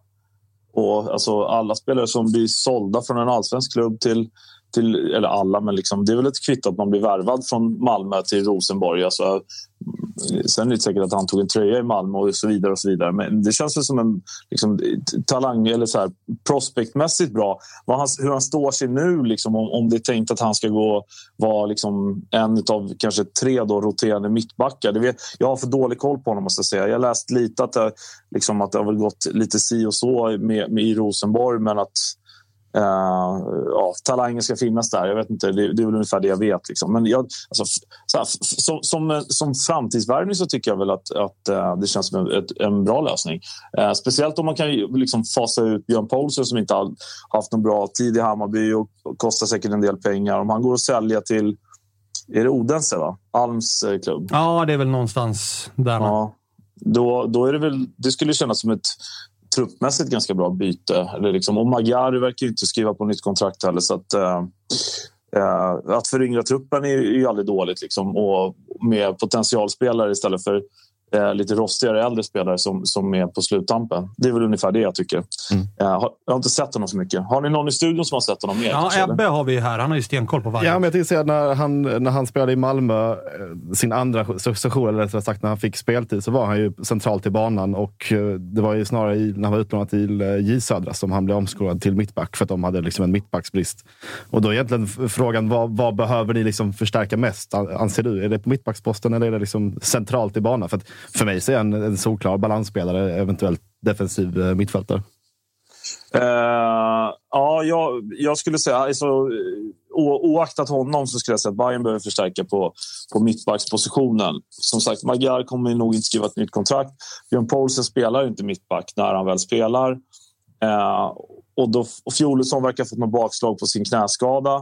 och alltså, alla spelare som blir sålda från en allsvensk klubb till, till eller alla, men liksom, det är väl ett kvitto att man blir värvad från Malmö till Rosenborg. Alltså, mm, sen är det säkert att han tog en tröja i Malmö och så vidare. och så vidare. Men det känns väl som en liksom, talang eller så här, prospectmässigt bra. Vad han, hur han står sig nu, liksom, om, om det är tänkt att han ska gå vara liksom, en av kanske tre då, roterande mittbackar. Det vet, jag har för dålig koll på honom måste jag säga. Jag har läst lite att det, liksom, att det har väl gått lite si och så med, med i Rosenborg, men att Uh, ja, talangen ska finnas där. Jag vet inte, det, det är väl ungefär det jag vet. Liksom. Men jag, alltså, här, som, som, som framtidsvärvning så tycker jag väl att, att uh, det känns som en, ett, en bra lösning. Uh, speciellt om man kan liksom fasa ut Björn Paulsen som inte har haft någon bra tid i Hammarby och, och kostar säkert en del pengar. Om han går att sälja till är det Odense, va? Alms eh, klubb. Ja, det är väl någonstans där. Ja, då, då är det väl... Det skulle kännas som ett truppmässigt ganska bra byte. Eller liksom, och Magyar verkar ju inte skriva på nytt kontrakt heller. Så att, eh, eh att föryngra truppen är, är ju aldrig dåligt. Liksom, och med potentialspelare istället för eh, lite rostigare äldre spelare som, som är på sluttampen. Det är väl ungefär det jag tycker. Mm. Eh, har, jag har inte sett honom så mycket. Har ni någon i studion som har sett honom mer? Ja, kanske, eller? Ebbe har vi här. Han har ju stenkoll på varje. Ja, men jag tänkte säga när han, när han spelade i Malmö, eh, sin andra session, eller rättare sagt när han fick speltid, så var han ju centralt i banan. Och eh, det var ju snarare i, när han var utlånad till eh, J Södra som han blev omskolad till mittback för att de hade liksom en mittbacksbrist. Och då är egentligen frågan, vad, vad behöver ni liksom förstärka mest, an- anser du? Är det på mittbacksposten eller är det liksom centralt i banan? För, att för mig så är han en solklar balansspelare, eventuellt defensiv eh, mittfältare. Uh, ja, jag, jag skulle säga... Alltså, eh, o, oaktat honom så skulle jag säga att Bayern behöver förstärka på, på mittbackspositionen. Som sagt, Magyar kommer nog inte skriva ett nytt kontrakt. Björn Poulsen spelar inte mittback när han väl spelar. Uh, och, då, och Fjolesson verkar ha fått något bakslag på sin knäskada.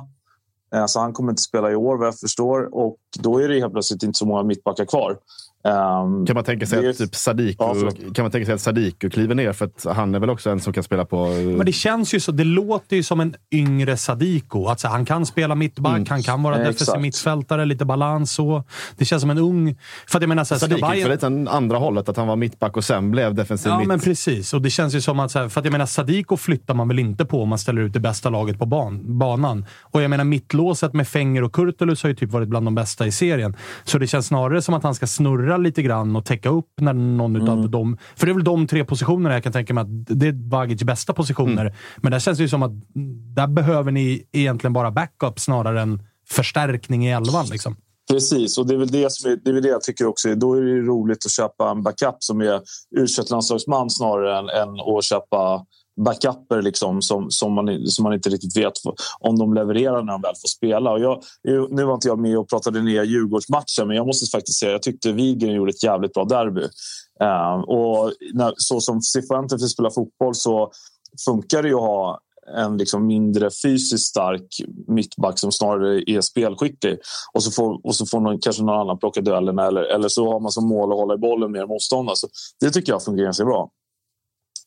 Uh, så han kommer inte spela i år vad jag förstår. Och då är det helt plötsligt inte så många mittbackar kvar. Ehm, Kan man tänka sig att typ Sadiku, Ja, kan man tänka sig att Sadiku kliver ner? För att han är väl också en som kan spela på... Men det känns ju så. Det låter ju som en yngre Sadiko. Att så, här, han kan spela mittback, Mm. han kan vara Eh, defensiv mittfältare, lite balans så. Det känns som en ung... För att jag menar, så här, Sadiku Bayern- för lite den andra hållet, att han var mittback och sen blev defensiv Ja, mitt. men precis. Och det känns ju som att... Så här, för att jag menar, Sadiko flyttar man väl inte på om man ställer ut det bästa laget på ban, banan. Och jag menar, mittlåset med Fenger och Kurtulus har ju typ varit bland de bästa i serien. Så det känns snarare som att han ska snurra lite grann och täcka upp när någon Mm. utav dem... För det är väl de tre positionerna jag kan tänka mig att det är Vagic bästa positioner. Mm. Men där känns det ju som att där behöver ni egentligen bara backup snarare än förstärkning i elvan. Liksom. Precis, och det är väl det, som är, det är det jag tycker också. Då är det roligt att köpa en backup som är u landslagsman snarare än, än att köpa backuper liksom, som, som, man, som man inte riktigt vet om de levererar när de väl får spela. Och jag, nu var inte jag med och pratade ner Djurgårdsmatchen men jag måste faktiskt säga jag tyckte Wigren gjorde ett jävligt bra derby. Eh, och när, så som Cifuentes spela fotboll så funkar det ju att ha en liksom mindre fysiskt stark mittback som snarare är spelskicklig. Och så får, och så får någon, kanske någon annan plocka duellerna eller, eller så har man som mål att hålla i bollen mer motståndare. Så det tycker jag fungerar ganska bra.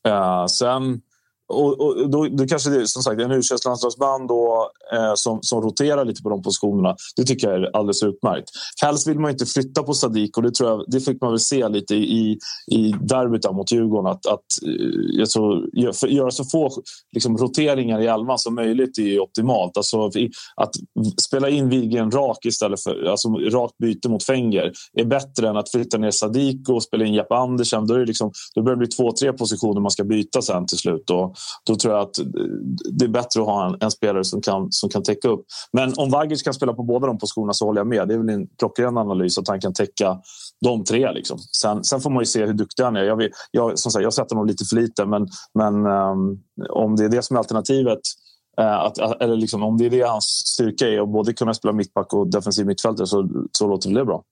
Eh, sen, och, och, då, då kanske det är som sagt en u landslagsband då, eh, som, som roterar lite på de positionerna. Det tycker jag är alldeles utmärkt. Helst vill man inte flytta på Sadik och det, tror jag, det fick man väl se lite i, i derbyt mot Djurgården. Att, att, eh, jag tror, göra så få liksom, roteringar i elvan som möjligt är optimalt. Alltså, att spela in Wigren rak istället för alltså, rakt byte mot Fenger är bättre än att flytta ner Sadik och spela in Jeppe Andersen. Då, är det liksom, då börjar det bli två, tre positioner man ska byta sen till slut. Och då tror jag att eh, det är bättre att ha en, en spelare som kan, som kan täcka upp. Men om Vagic kan spela på båda de positionerna så håller jag med. Det är väl en klockren analys att han kan täcka de tre. Liksom. Sen, sen får man ju se hur duktig han är. Jag, vill, jag, som sagt, jag sätter honom lite för lite, men, men um, om det är det som är alternativet Eh, att, eller liksom, om det är det hans styrka är att både kunna spela mittback och defensiv mittfältare så, så låter det bra.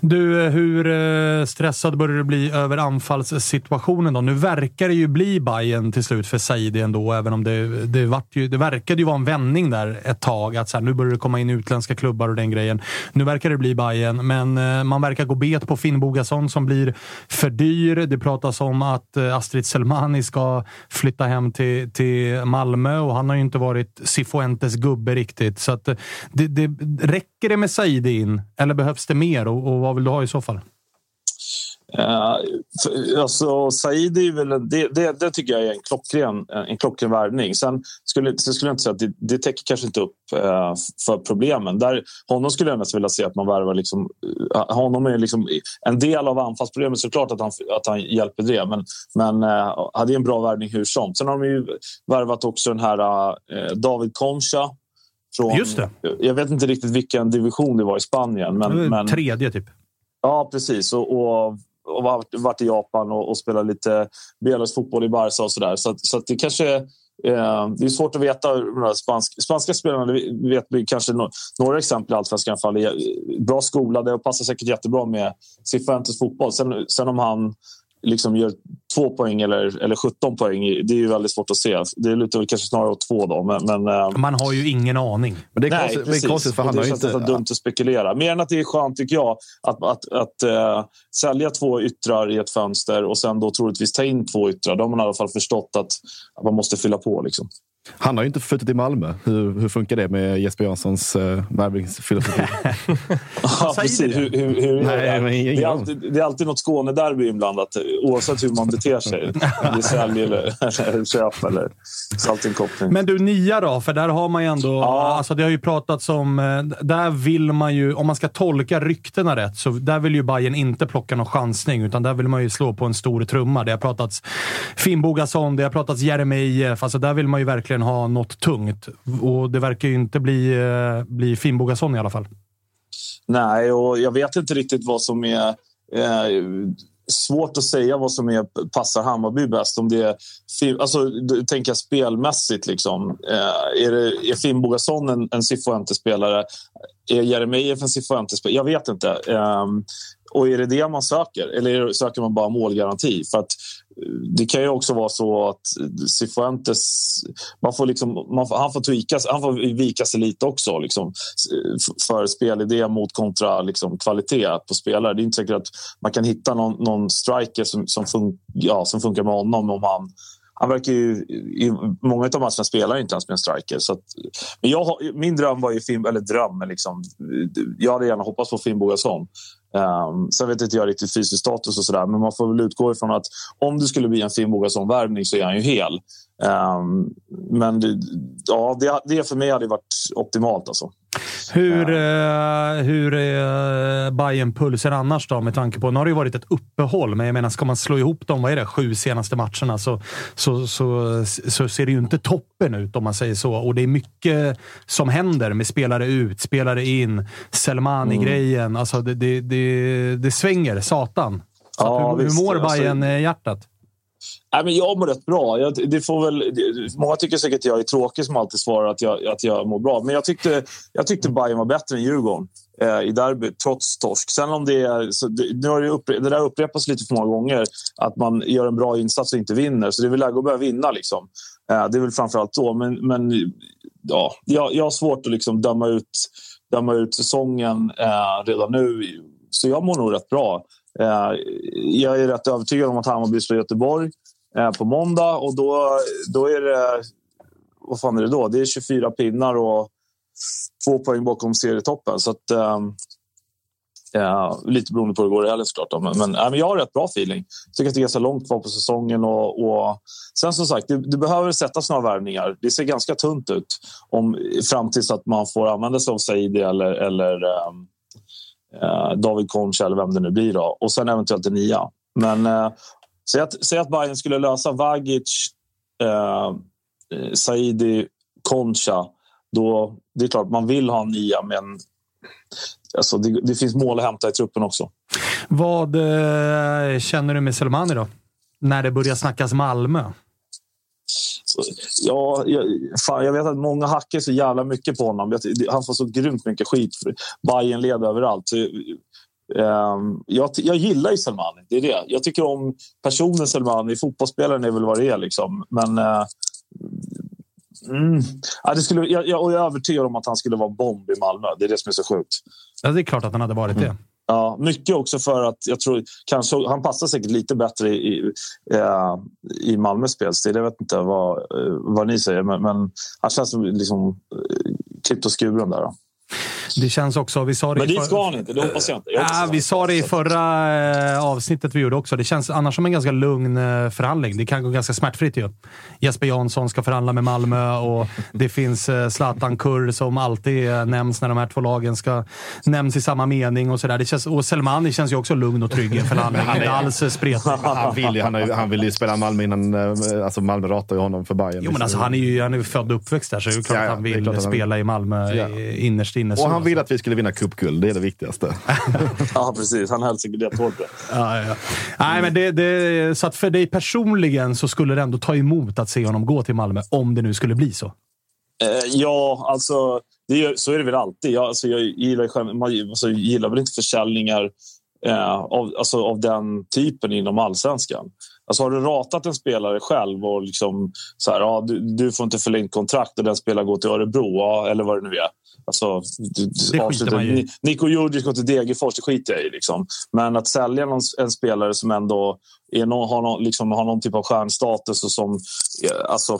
Du, eh, hur eh, stressad börjar du bli över anfallssituationen då? Nu verkar det ju bli Bayern till slut för Saidi ändå, även om det, det, vart ju, det verkade ju vara en vändning där ett tag. Att så här, nu börjar det komma in utländska klubbar och den grejen. Nu verkar det bli Bayern, men man verkar gå bet på Finn Bogason som blir för dyr. Det pratas om att Astrid Selmani ska flytta hem till, till Malmö och han har ju inte varit Cifuentes gubbe riktigt. Så att, eh, det, det, räcker det med Saidi in eller behövs det mer och, och vad vill du ha i så fall? För, alltså, Saidi är väl, det, det, det tycker jag är en klockren, en klockren värvning. Sen skulle, sen skulle jag inte säga att det, det täcker kanske inte upp eh, för problemen. Där, honom skulle jag nästan vilja se att man värvar. Liksom, uh, honom är liksom en del av anfallsproblemet såklart att han, att han hjälper det. Men, men uh, hade en bra värvning hur som. Sen har de ju värvat också den här uh, David Concha. Från, Just det. Jag vet inte riktigt vilken division det var i Spanien. Men, men, Tredje, typ. Ja, precis. Och, och, och varit, varit i Japan och, och spelat lite Belarus fotboll i Barca och sådär. Så, att, så att det kanske... Eh, det är svårt att veta. De här spansk, spanska spelarna det vet vi kanske no, några exempel i Allsvenskan. fall, är Bra skolade och passar säkert jättebra med Cifuentes fotboll. Sen, sen om han liksom gör två poäng eller, eller 17 poäng, det är ju väldigt svårt att se. Det lutar väl kanske snarare åt två då. Men, men, eh, Man har ju ingen aning. Men det är Nej, konstigt, det är precis. konstigt för han det har känns inte... dumt att spekulera. Mer än att det är skönt, tycker jag, att, att, att eh, sälja två yttrar i ett fönster och sen då troligtvis ta in två yttrar. Då har man i alla fall förstått att, att man måste fylla på. Liksom. Han har ju inte flyttat till Malmö. Hur, hur funkar det med Jesper Janssons uh, värvningsfilosofi? ja, precis. Hur, hur, hur Nej, det? men ingen det, är alltid, det är alltid något Skånederby inblandat, oavsett hur man beter sig. Om det är eller, eller köp eller saltinkoppling. Men du, nia då? För där har man ju ändå... Alltså det har ju pratats om... eh, Där vill man ju, om man ska tolka ryktena rätt, så där vill ju Bayern inte plocka någon chansning, utan där vill man ju slå på en stor trumma. Det har pratats Finnbogason, det har pratats Jeremejeff. Alltså där vill man ju verkligen ha något tungt. Och det verkar ju inte bli, eh, bli Finnbogason i alla fall. Nej, och jag vet inte riktigt vad som är... Eh, svårt att säga vad som är, passar Hammarby bäst. Om det är, alltså, tänker jag spelmässigt. Liksom. Eh, är, det, är Finnbogason en, en Cifuentes-spelare? Är Jeremejeff en Cifuentes-spelare? Jag vet inte. Eh, och är det det man söker? Eller söker man bara målgaranti? För att det kan ju också vara så att Cifuentes... Man får liksom, man får, han, får tweaka, han får vika sig lite också liksom, för spelidé mot kontra liksom, kvalitet på spelare. Det är inte säkert att man kan hitta någon, någon striker som, som, fun, ja, som funkar med honom om han han verkar ju, I många av matcherna spelar inte ens med en striker. Så att, men jag, min dröm var ju Finn, eller dröm, men liksom, jag hade gärna hoppats på Finn Bogason. Um, sen vet inte jag riktigt fysisk status och sådär, men man får väl utgå ifrån att om det skulle bli en Finnbogason-värvning så är han ju hel. Ehm, men det, ja, det, det för mig hade varit optimalt. Alltså. Hur, eh, hur är bayern pulsen annars då? Med tanke på, nu har det ju varit ett uppehåll, men jag menar, ska man slå ihop de vad är det, sju senaste matcherna så, så, så, så ser det ju inte toppen ut om man säger så. Och det är mycket som händer med spelare ut, spelare in, Selmani-grejen. Alltså det, det, det, det svänger satan. Så Ja, hur, visst. hur mår Alltså- bayern eh, hjärtat Nej, men jag mår rätt bra. Jag, det får väl, många tycker säkert att jag är tråkig som alltid svarar att jag, att jag mår bra. Men jag tyckte, jag tyckte Bayern var bättre än Djurgården eh, i derbyt, trots torsk. Sen om det är... Så det, nu har det, uppre, det där upprepas lite för många gånger, att man gör en bra insats och inte vinner. Så det är väl läge att börja vinna. Liksom. Eh, det är väl framförallt då. Men, men ja, jag, jag har svårt att liksom döma, ut, döma ut säsongen eh, redan nu. Så jag mår nog rätt bra. Eh, jag är rätt övertygad om att Hammarby slår Göteborg Eh, på måndag och då, då är det... Vad fan är det då? Det är 24 pinnar och två poäng bakom serietoppen. Så att, ja, lite beroende på hur det går i helgen såklart. Men, men, eh, men jag har rätt bra feeling. Jag tycker att det är ganska långt kvar på säsongen. Och, och... Sen som sagt, det, det behöver sättas några värvningar. Det ser ganska tunt ut om, fram tills att man får använda sig av Saidi eller, eller ehm, eh, David Concha eller vem det nu blir. Då. Och sen eventuellt en nia. Men säg, att, säg att Bayern skulle lösa Vagic, eh, Saidi, Concha. Då, det är klart, man vill ha en nia, men alltså, det, det finns mål att hämta i truppen också. Vad eh, känner du med Selmani då? När det börjar snackas Malmö? Så, ja, jag, fan, jag vet att många hackar så jävla mycket på honom. Han får så grymt mycket skit. för Bayern leder överallt. Ehm, jag, jag gillar ju Selmani. Det är det. Jag tycker om personen Selmani. Fotbollsspelaren är väl vad det är. Liksom. Men... eh, Mm. Ja, det skulle, jag, jag, och jag är övertygad om att han skulle vara bomb i Malmö. Det är det som är så sjukt. Ja, det är klart att han hade varit det. Ja, mycket också för att jag tror kanske han passar säkert lite bättre i, i, eh, i Malmös spelstil. Jag vet inte vad, eh, vad ni säger, men, men han känns som liksom, klippt och skuren där. Då. Det känns också... Vi sa det Men i dit för- ska han inte. Det hoppas jag inte. Jag hoppas Ja, att vi sa det i förra eh, avsnittet vi gjorde också. Det känns annars som en ganska lugn eh, förhandling. Det kan gå ganska smärtfritt ju. Jesper Jansson ska förhandla med Malmö och det finns eh, Zlatan Kurr som alltid nämns när de här två lagen ska nämns i samma mening och sådär. Det känns, och Selmani känns ju också lugn och trygg i en förhandling. Han är- Inte alls spretig. Han vill ju, han, ju- han vill ju spela Malmö innan... Alltså Malmö ratar ju honom för Bayern. Jo, men alltså, han är ju han är född och uppväxt där, så det är klart Ja, ja, att han är vill klart att han- spela i Malmö Ja. i- innerst inne. Han vill alltså. att vi skulle vinna cupguld. Det är det viktigaste. Ja, precis. Han höll sig det hårt. Ja, ja, ja. Nej, men det, det, så att för dig personligen så skulle det ändå ta emot att se honom gå till Malmö, om det nu skulle bli så. Eh, ja, alltså, det är, så är det väl alltid. Jag, alltså, jag gillar, själv- man alltså, gillar väl inte försäljningar eh, av, alltså, av den typen inom allsvenskan. Alltså har du ratat en spelare själv och liksom så här, ja, du, du får inte förlängt kontrakt och den spelaren går till Örebro, ja, eller vad det nu är. Alltså, Det skiter man ju. Niko Djurdjic går till Degerfors, det skiter jag i. Liksom. Men att sälja någon, en spelare som ändå är någon, har, någon, liksom, har någon typ av stjärnstatus och som... Alltså,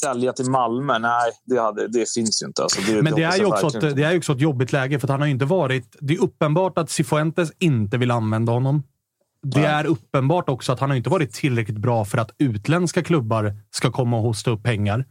sälja till Malmö, nej, det, hade, det finns ju inte. Alltså, det, Men det är, hoppas ju också ett, det är också ett jobbigt läge, för att han har inte varit... Det är uppenbart att Cifuentes inte vill använda honom. Det är uppenbart också att han har inte varit tillräckligt bra för att utländska klubbar ska komma och hosta upp pengar.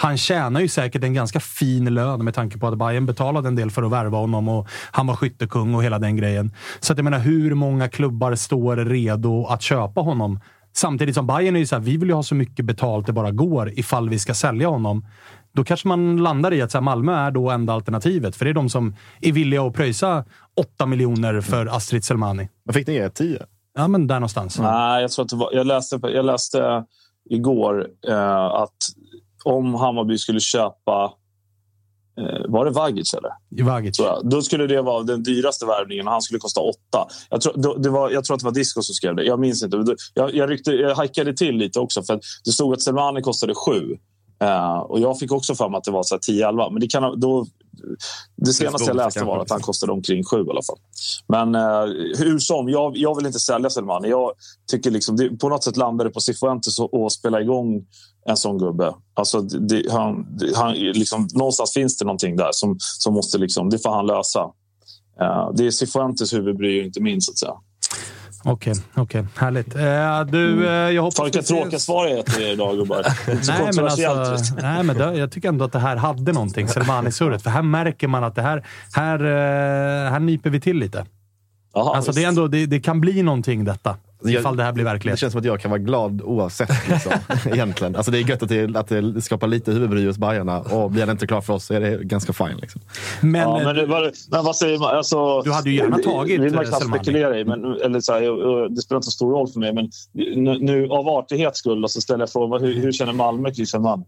Han tjänar ju säkert en ganska fin lön med tanke på att Bayern betalade en del för att värva honom och han var skyttekung och hela den grejen. Så att jag menar, hur många klubbar står redo att köpa honom? Samtidigt som Bayern är ju så här, vi vill ju ha så mycket betalt det bara går ifall vi ska sälja honom. Då kanske man landar i att så här, Malmö är då enda alternativet, för det är de som är villiga att pröjsa 8 miljoner för Astrid Selmani. Vad fick ni er? 10? Ja, men där någonstans. Nej, jag, tror att var, jag, läste, jag läste igår eh, att om Hammarby skulle köpa... Eh, var det Vagic eller? Vagic. Då skulle det vara den dyraste värvningen och han skulle kosta åtta. Jag tror, det var, jag tror att det var Disco som skrev det. Jag minns inte. Jag, jag, ryckte, jag hackade till lite också för att det stod att Selmani kostade sju. Eh, och jag fick också för mig att det var så här 10-11. Men det, kan, då, det senaste jag läste var att han kostade omkring sju i alla fall. Men eh, hur som, jag, jag vill inte sälja Selmani. Jag tycker liksom, det, på något sätt landar det på Cifuentes att spela igång en sån gubbe. Alltså, det, han, han, liksom, någonstans finns det någonting där som, som måste liksom, det får han lösa. Eh, det är Cifuentes huvudbry, inte min. Så att säga. Okej, okej. Härligt. Eh, du, eh, jag hoppas... Vilka tråkiga svar jag gett er idag, gubbar. Nej, men, alltså, nej, men det, jag tycker ändå att det här hade någonting, Selmani-surret. För här märker man att det här, här, eh, här nyper vi till lite. Jaha, Alltså, det, är ändå, det, det kan bli någonting detta, Jag- ifall det här blir Det verklighet. känns som att jag kan vara glad oavsett. Liksom, egentligen. Alltså, det är gött att det, att det skapar lite huvudbry hos Bajarna och blir det inte klart för oss så är det ganska fine. Liksom. Men, Ja, men, det- vad, men vad säger man? Alltså, Du hade ju gärna tagit, Det vill man eh, knappt spekulera i. Men, eller så här, jag- det spelar inte så stor roll för mig. Men nu, nu av artighets skull så ställer jag frågan. Hur, hur känner Malmö kring Selmani?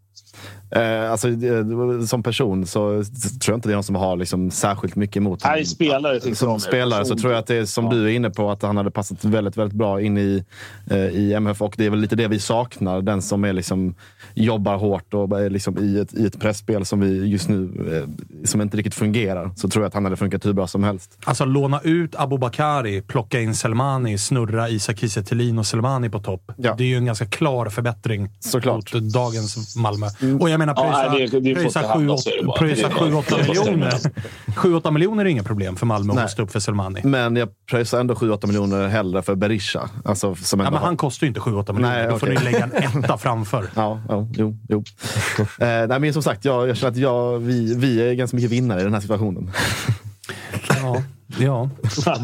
Eh, alltså, eh, som person så tror jag inte det är någon som har liksom, särskilt mycket emot honom. Nej, spelare Som spelare så tror jag att det är som du är inne på, att han hade passat väldigt, väldigt bra in i, eh, i MF och det är väl lite det vi saknar. Den som är liksom, jobbar hårt och är liksom i, ett, i ett pressspel som vi just nu eh, som inte riktigt fungerar. Så tror jag att han hade funkat hur bra som helst. Alltså låna ut Abubakari, plocka in Selmani, snurra Isak Kiese och Selmani på topp. Ja. Det är ju en ganska klar förbättring Såklart. mot dagens Malmö. Och jag menar, Ja, pröjsa, bara. 7-8 Det- det- det- miljoner. 7-8 miljoner är inga problem för Malmö att hosta upp för Selmani. Men jag pröjsar ändå 7-8 miljoner hellre för Berisha. Alltså, som Ja, men han kostar ju inte 7-8 miljoner. Nej, Då får okej. du lägga en etta framför. Ja, ja jo. jo. eh, nej, men som sagt, jag, jag känner att jag, vi, vi är ganska mycket vinnare i den här situationen. Ja, ja.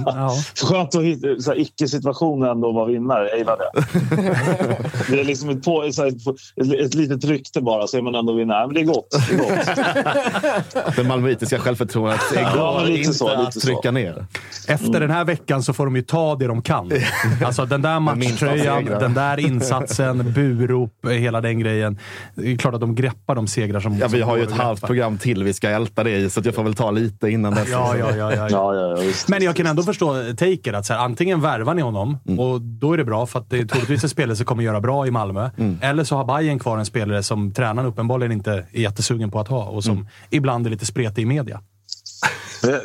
ja. Skönt att hitta icke-situationen ändå vara vinnare. Jag gillar det. det är liksom ett, på, så här, ett, ett litet rykte bara, så är man ändå vinnare. Men det är gott. Det är gott. Det malmöitiska självförtroendet Ja, går inte så, att lite så. trycka ner. Efter den här veckan så får de ju ta det de kan. Alltså den där matchtröjan, den där insatsen, burop, hela den grejen. Det är klart att de greppar de segrar som Ja, vi har ju ett halvt program till vi ska älta det i, så att jag får väl ta lite innan dess. Ja, ja, ja, ja, ja. Ja, ja. Men jag kan ändå förstå taker. Att så här, antingen värvar ni honom och då är det bra för att det är troligtvis en spelare som kommer göra bra i Malmö. Eller så har Bayern kvar en spelare som tränaren uppenbarligen inte är jättesugen på att ha och som ibland är lite spretig i media.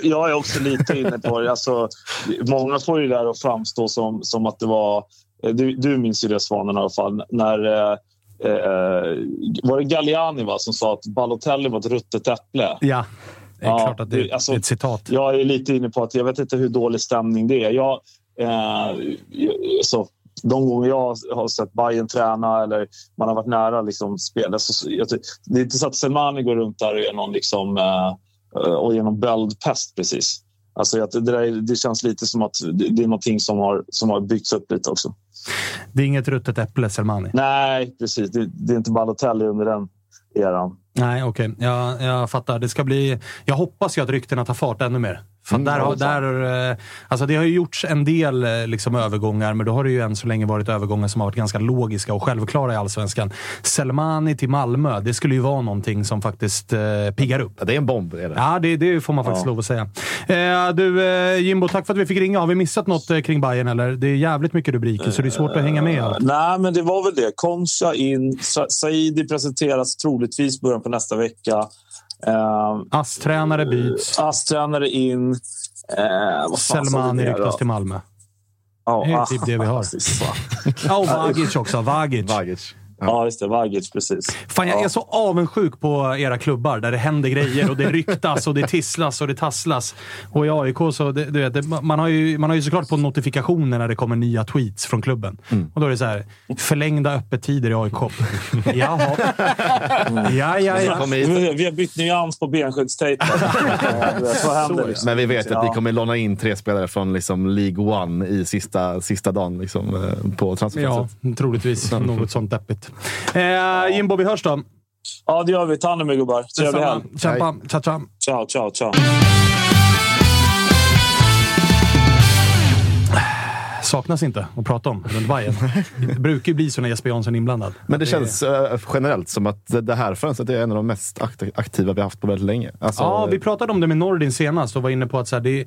Jag är också lite inne på det. Alltså, många får ju det där att framstå som, som att det var... Du, du minns ju det, Svanen, i alla fall. När, eh, eh, var det Galliani va, som sa att Balotelli var ett ruttet äpple? Ja, det är Ja, klart att det alltså- är ett citat. Jag är lite inne på att jag vet inte hur dålig stämning det är. Jag, eh, så, de gånger jag har sett Bayern träna eller man har varit nära liksom, spela så jag, det är inte så att Selmani går runt där och är någon liksom, eh, och genom böldpest precis. Alltså, det, där, är- det känns lite som att det, det är någonting som har, som har byggts upp lite också. Det är inget ruttet äpple, Selmani. Nej, precis. Det, det är inte Balotelli under den eran. Nej, okej. Jag, jag fattar. Det ska bli... Jag hoppas ju att ryktena tar fart ännu mer. För Mm, där, har, ja, där, eh, alltså det har ju gjorts en del eh, liksom, övergångar, men då har det ju än så länge varit övergångar som har varit ganska logiska och självklara i Allsvenskan. Selmani till Malmö, det skulle ju vara någonting som faktiskt eh, piggar upp. Ja, det är en bomb. Är det. Ja, det, det får man faktiskt lov att säga. Eh, du, eh, Jimbo, tack för att vi fick ringa. Har vi missat något eh, kring Bayern eller? Det är jävligt mycket rubriker, så det är svårt att hänga med i allt. Nej, men det var väl det. Concha in. Sa- Saidi presenteras troligtvis början på nästa vecka. Uh, ASS-tränare byts. ASS-tränare in. Eh, vi Selmani ryktas till Malmö. Ja, Det är ah, typ det vi har. Ja, och Vagic också. Vagic. Vagic. Ja, just det. Vagic, precis. Fan, jag är så avundsjuk på era klubbar där det händer grejer och det ryktas och det tisslas och det tasslas. Och i AIK så, det, du vet, det, man, har ju, man har ju såklart på notifikationer när det kommer nya tweets från klubben. Och då är det så här, förlängda öppettider i AIK. Jaha. Ja, ja, ja. Vi, vi har bytt nyans på. Ja, händer? Liksom? Men vi vet att vi Ja. kommer låna in tre spelare från liksom League One i sista, sista dagen liksom, eh, på Ja, transferfönstret. troligtvis något sånt deppigt. Eh, Jimbo, vi hörs då. Ja, det gör vi. Ta hand om er gubbar. Trevlig helg. Kämpa. Ciao, ciao. Ciao, ciao, ciao. Saknas inte att prata om runt Bayern. Det brukar ju bli så när Jesper Jansson är inblandad. Men det känns eh, generellt som att det- det här fönstret är en av de mest akt- aktiva vi har haft på väldigt länge. Alltså, Ja, vi pratade om det med Nordin senast och var inne på att så här, det,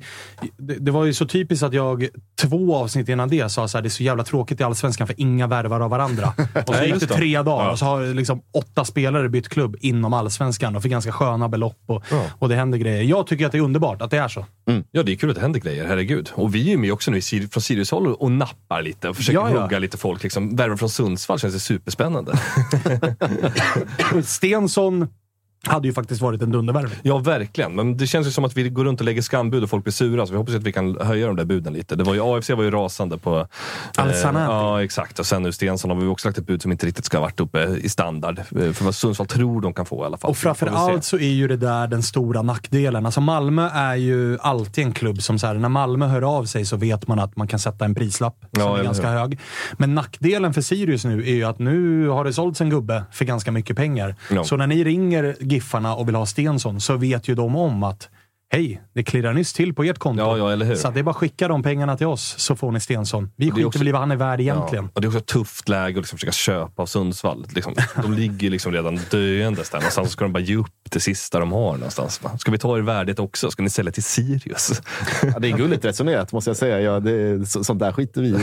det, det var ju så typiskt att jag två avsnitt innan det sa att det är så jävla tråkigt i Allsvenskan för inga värvar av varandra. Och så gick det det. tre dagar Ja. och så har liksom åtta spelare bytt klubb inom Allsvenskan och för ganska sköna belopp och, och det händer grejer. Jag tycker att det är underbart att det är så. Ja, det är kul att det händer grejer. Herregud. Och vi är ju med också nu i Sir- Sirius-håll och nappar lite och försöker Ja, ja. hugga lite folk. Liksom. Värva från Sundsvall känns det superspännande. Stensson hade ju faktiskt varit en dundervärvning. Ja, verkligen. Men det känns ju som att vi går runt och lägger skambud och folk blir sura. Så vi hoppas att vi kan höja de där buden lite. Det var ju, AFC var ju rasande på... eh, Al-Sanati. ja, exakt. Och sen nu Stensson har vi också lagt ett bud som inte riktigt ska ha varit uppe i standard. Eh, För vad Sundsvall tror de kan få i alla fall. Och framför Får vi se. allt så är ju det där den stora nackdelen. Alltså Malmö är ju alltid en klubb som, så här, när Malmö hör av sig så vet man att man kan sätta en prislapp som Ja, är ganska hur? hög. Men nackdelen för Sirius nu är ju att nu har det sålts en gubbe för ganska mycket pengar. Ja. Så när ni ringer Giffarna och vill ha Stensson så vet ju de om att Hej, det klirrar nyss till på ert konto. Ja, ja, eller hur? Så det är bara att skicka de pengarna till oss så får ni Stensson. Vi skiter också- väl i vad han är värd egentligen. Ja. Och det är också ett tufft läge att liksom försöka köpa av Sundsvall. Liksom, de ligger liksom redan döendes där någonstans. Så ska de bara ge upp det sista de har någonstans. Ska vi ta er värdet också? Ska ni sälja till Sirius? Ja, det är gulligt resonerat måste jag säga. Ja, det är, så, sånt där skiter vi i.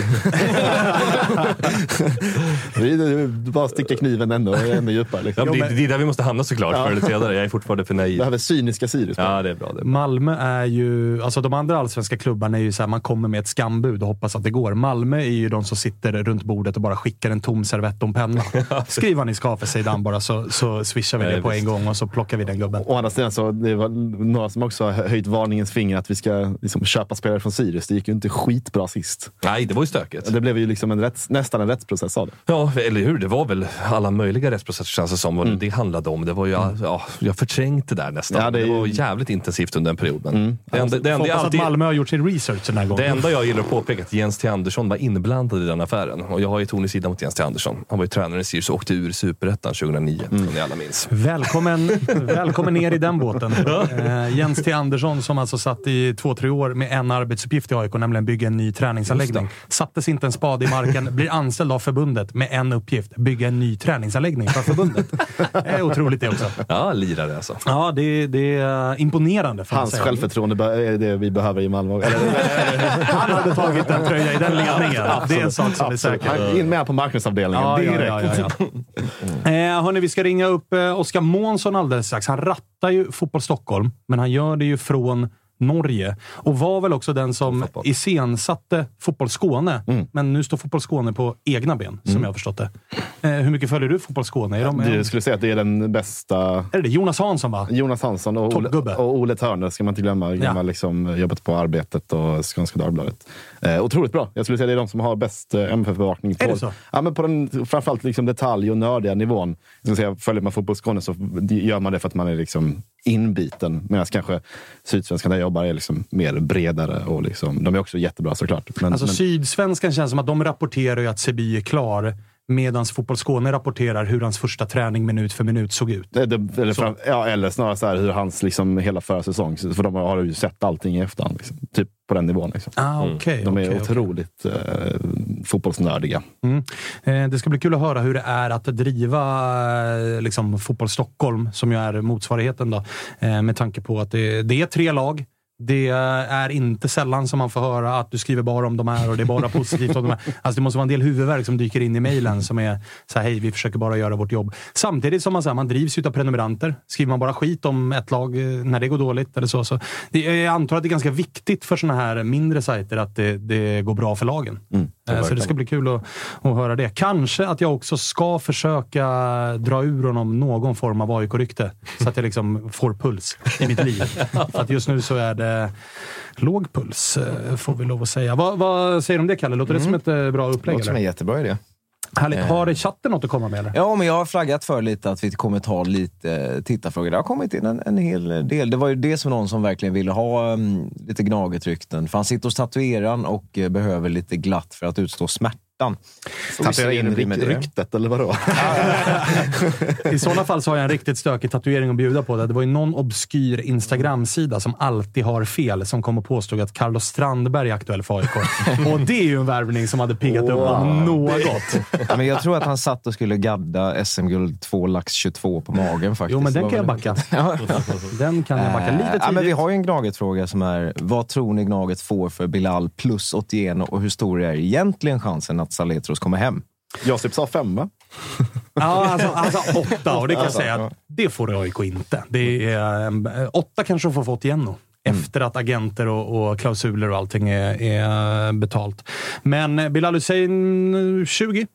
vi bara sticka kniven ändå, ännu djupare. Ja, Liksom. men det, det är där vi måste hamna såklart, förr eller senare. Jag är fortfarande för naiv. Behöver cyniska Sirius. Ja, det är bra. Det är bra. Malmö är ju, alltså de andra allsvenska klubbarna är ju så här, man kommer med ett skambud och hoppas att det går. Malmö är ju de som sitter runt bordet och bara skickar en tom servett och en penna. Skriv vad ni ska för Zeidan bara så, så swishar vi det på visst. en gång och så plockar vi den gubben. Å andra sidan så det var några som också har höjt varningens finger att vi ska liksom köpa spelare från Sirius. Det gick ju inte skitbra sist. Nej, det var ju stökigt. Det blev ju liksom en rätts, nästan en rättsprocess av det. Ja, eller hur? Det var väl alla möjliga rättsprocesser känns det som. Vad det handlade om. Det var ju, ja, jag förträngt det där nästan. Ja, det det, är ju- var jävligt intensivt under en period. Men det, enda, det, enda, jag att alltid, Malmö har gjort sin research den här det gången. enda jag gillar att påpeka är att Jens T. Andersson var inblandad i den affären. Och jag har ju ton i sidan mot Jens T. Andersson. Han var ju tränare i Sirius och åkte ur Superettan 2009, som ni alla minns. Välkommen, välkommen ner i den båten. Eh, Jens T. Andersson som alltså satt i två, tre år med en arbetsuppgift i AIK, nämligen bygga en ny träningsanläggning. Sattes inte en spade i marken, blir anställd av förbundet med en uppgift. Bygga en ny träningsanläggning för förbundet. Det är otroligt det också. Ja, lirare alltså. Ja, det, det är imponerande. Hans självförtroende är det vi behöver i Malmö. Han hade tagit en tröja i den ledningen. Det är en sak som är säker. Han- In med på marknadsavdelningen Ja, direkt. ja, ja, ja. Eh, hörni, vi ska ringa upp eh, Oskar Månsson alldeles strax. Han rattar ju Fotboll Stockholm, men han gör det ju från Norge. Och var väl också den som Fotboll. iscensatte Fotboll Skåne. Men nu står Fotboll Skåne på egna ben, som jag har förstått det. Eh, hur mycket följer du Fotboll Skåne? Är, de, är, Du skulle säga att det är den bästa är det Jonas Hansson, va? Jonas Hansson och Ole, och Ole Törner ska man inte glömma. Ja. Ja. Liksom, jobbat på Arbetet och Skånska Dagbladet. Eh, otroligt bra. Jag skulle säga det är de som har bäst eh, MFF-bevakning. Är det så? Ja, men på den framförallt liksom detalj och nördiga nivån. Jag säga, följer man Fotboll Skåne så gör man det för att man är liksom inbiten. Medan kanske Sydsvenskan där jag jobbar är liksom mer bredare. Och liksom, de är också jättebra såklart. Men, Alltså men, Sydsvenskan känns som att de rapporterar ju att Seby är klar. Medan Fotboll Skåne rapporterar hur hans första träning minut för minut såg ut. Det, det, eller, fram, ja, eller snarare så här, hur hans liksom, hela försäsong, för de har ju sett allting i efterhand. Liksom, typ på den nivån. Liksom. Ah, okay, de är okay, otroligt okay. Eh, fotbollsnördiga. Mm. Eh, det ska bli kul att höra hur det är att driva eh, liksom, Fotboll Stockholm, som ju är motsvarigheten. Då, eh, med tanke på att det, det är tre lag. Det är inte sällan som man får höra att du skriver bara om de här och det är bara positivt om de här. Alltså det måste vara en del huvudvärk som dyker in i mejlen som är så här, hej, vi försöker bara göra vårt jobb. Samtidigt som man, så här, man drivs av prenumeranter. Skriver man bara skit om ett lag eh, när det går dåligt eller så. så det, jag antar att det är ganska viktigt för såna här mindre sajter att det, det går bra för lagen. Mm, det så det ska bli kul att, att höra det. Kanske att jag också ska försöka dra ur honom någon form av AIK-rykte. Så att jag liksom får puls i mitt liv. för att just nu så är det eh, låg puls, eh, får vi lov att säga. Vad, vad säger du om det, Kalle? Låter mm. det som ett eh, bra upplägg? Låter som en jättebra idé. Härligt. Har eh. chatten något att komma med? Eller? Ja, men jag har flaggat för lite att vi kommer ta lite tittarfrågor. Det har kommit in en, en hel del. Det var ju det som någon som verkligen ville ha um, lite Gnaget-rykten. För han sitter hos tatueraren och uh, behöver lite glatt för att utstå smärta ettan. Tatuera in ryk, ryktet, eller vadå? I sådana fall så har jag en riktigt stökig tatuering att bjuda på. Det, det var ju någon obskyr Instagram-sida som alltid har fel, som kom och påstod att Carlos Strandberg är aktuell för AIK. och det är ju en värvning som hade piggat wow. upp om något. Ja, men jag tror att han satt och skulle gadda SM-guld 2 lax 22 på magen faktiskt. Jo, men den kan jag backa. den kan jag backa lite tidigt. Ja, men vi har ju en Gnaget-fråga som är, vad tror ni Gnaget får för Bilal plus 81 och hur stor är egentligen chansen att Saletros kommer hem. Josip sa fem, va? ja, alltså, alltså åtta. Och det kan jag säga att det får AIK inte. Det är, åtta kanske de får fått igen nog. Mm. Efter att agenter och, och, klausuler och allting är, är betalt. Men Bilal Hussein 20.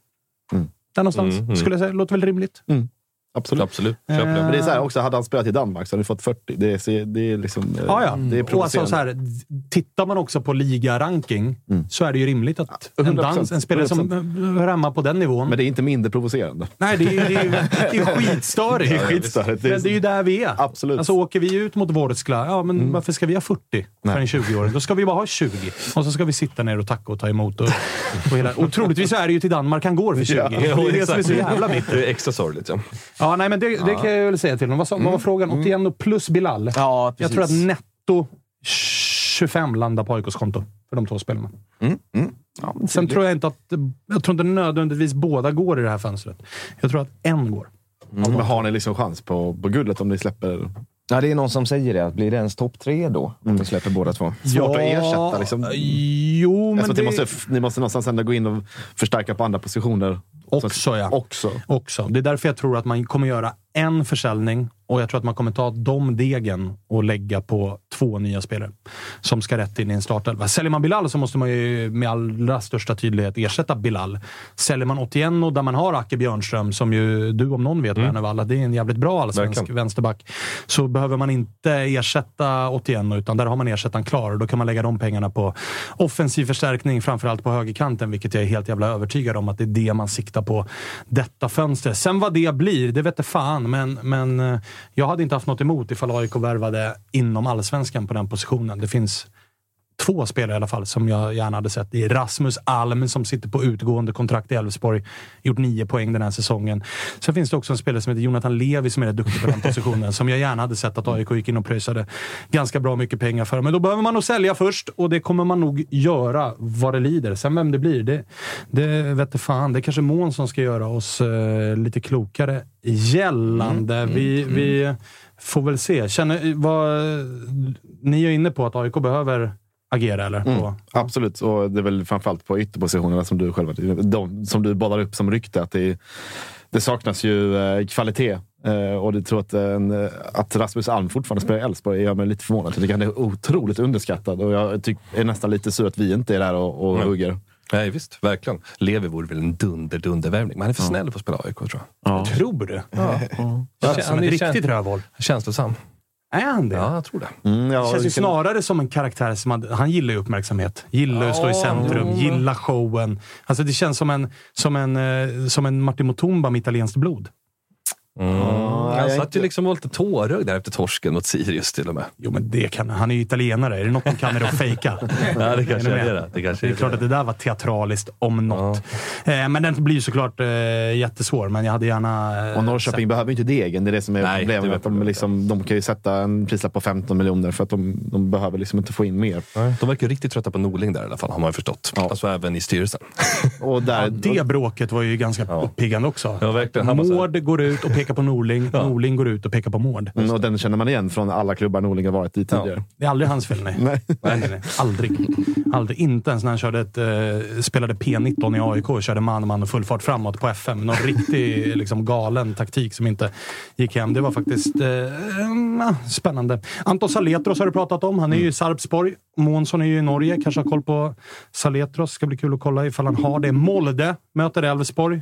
Mm. Där någonstans, mm, mm. skulle jag säga. Låter väl rimligt. Mm. Absolut. Absolut. Köp den. Men det är så här också, hade han spelat i Danmark så hade han fått 40. Det är, det är liksom... Eh, ja, ja. Det är och alltså, så här, tittar man också på ligaranking mm. så är det ju rimligt att en, dans, en spelare 100%. som hemma på den nivån... Men det är inte mindre provocerande. Nej, det är, det är, det är skitstörigt. det är skitstörigt. Men det är ju där vi är. Absolut. Alltså, åker vi ut mot Vorskla, ja men mm. varför ska vi ha 40 för en 20-åring? Då ska vi bara ha 20. Och så ska vi sitta ner och tacka och ta emot. Och, och, hela, och troligtvis är det ju till Danmark han går för 20. Ja, det är det som är så jävla bittert. Det är extra sorgligt. Ja. ja, nej, men det, det kan jag väl säga till honom. Vad, mm. vad var frågan? 81 mm. plus Bilal. Ja, jag tror att netto 25 landar på AIKs konto för de två spelarna. Mm. Mm. Ja, Sen tror jag inte att... Jag tror inte nödvändigtvis båda går i det här fönstret. Jag tror att en går. Mm. Men har ni liksom chans på, på guldet om ni släpper Ja, det är någon som säger det. Blir det ens topp tre då? Om mm. vi släpper båda två? Svårt ja, att ersätta. Liksom. Jo, men det... ni, måste, ni måste någonstans ändå gå in och förstärka på andra positioner. Också, ja. Också. Också. Det är därför jag tror att man kommer göra en försäljning och jag tror att man kommer ta de degen och lägga på två nya spelare som ska rätt in i en startelva. Säljer man Bilal så måste man ju med allra största tydlighet ersätta Bilal. Säljer man Otieno där man har Acke Björnström, som ju du om någon vet, mm. Värnevall, det är en jävligt bra allsvensk Verkligen. vänsterback, så behöver man inte ersätta Otieno, utan där har man ersättaren klar. Och då kan man lägga de pengarna på offensiv förstärkning, framförallt på högerkanten, vilket jag är helt jävla övertygad om att det är det man siktar på detta fönster. Sen vad det blir, det vet fan, men, men eh, jag hade inte haft något emot ifall AIK värvade inom allsvenskan på den positionen. Det finns två spelare i alla fall som jag gärna hade sett. Det är Rasmus Alm som sitter på utgående kontrakt i Elfsborg. Gjort nio poäng den här säsongen. Sen finns det också en spelare som heter Jonathan Levi som är rätt duktig på den positionen. som jag gärna hade sett att AIK gick in och pröjsade ganska bra mycket pengar för. Men då behöver man nog sälja först och det kommer man nog göra vad det lider. Sen vem det blir, det, det vet fan. Det är kanske Mån som ska göra oss uh, lite klokare gällande. Mm, vi, mm, vi mm. får väl se. Känner, vad, ni är inne på att AIK behöver agera, eller? Mm, på, absolut, och det är väl framförallt på ytterpositionerna som du själv de, som du bollar upp som rykte. Att det, det saknas ju eh, kvalitet. Eh, och det tror att, en, att Rasmus Alm fortfarande spelar i Elfsborg gör mig lite förvånad. Jag tycker han är otroligt underskattad och jag tycker, är nästan lite sur att vi inte är där och, och mm. hugger. Nej, visst. Verkligen. Levi vore väl en dunder, dundervärvning. Men han är för snäll för att spela AIK, tror jag. Ja. Tror du? Ja. Ja. Han är riktigt rövhål. Känslosam. Är han det? Ja, jag tror det. Mm, ja, det känns ju snarare som en karaktär som han, han gillar ju uppmärksamhet. Gillar ja, att stå i centrum, ja. gillar showen. Alltså det känns som en, som en, eh, som en Martin Mutumba med italienskt blod. Mm. han jag satt inte- ju liksom och var lite tårögd där efter torsken mot Sirius till och med. Jo, men det kan han. är ju italienare. Är det något de kan det att fejka. Ja, det kanske Är är det. med? Det kanske Det är är klart att det där var teatraliskt om något. Eh, men den blir ju såklart eh, jättesvår, men jag hade gärna... Eh, Och Norrköping behöver ju inte degen. Det är det som är Nej, problemet. Att de, liksom, de kan ju sätta en prislapp på 15 miljoner för att de, de behöver liksom inte få in mer. De verkar riktigt trötta på Norling där i alla fall, har man ju förstått. Alltså även i styrelsen. Och där, Ja, det bråket var ju ganska uppiggande också. Ja, verkligen. Han Mård går ut och pekar på Norling. Norling går ut och pekar på Mård. Mm, och den känner man igen från alla klubbar Norling har varit i tidigare. Det är aldrig hans fel, nej. Nej. nej, nej, nej. Aldrig. Aldrig. Inte ens när han körde ett, eh, spelade P19 i AIK och körde man och man och full fart framåt på FM. Någon riktig liksom, galen taktik som inte gick hem. Det var faktiskt eh, eh, spännande. Anton Saletros har du pratat om. Han är ju i Sarpsborg. Månsson är ju i Norge. Kanske har koll på Saletros. Ska bli kul att kolla ifall han har det. Molde möter Elfsborg.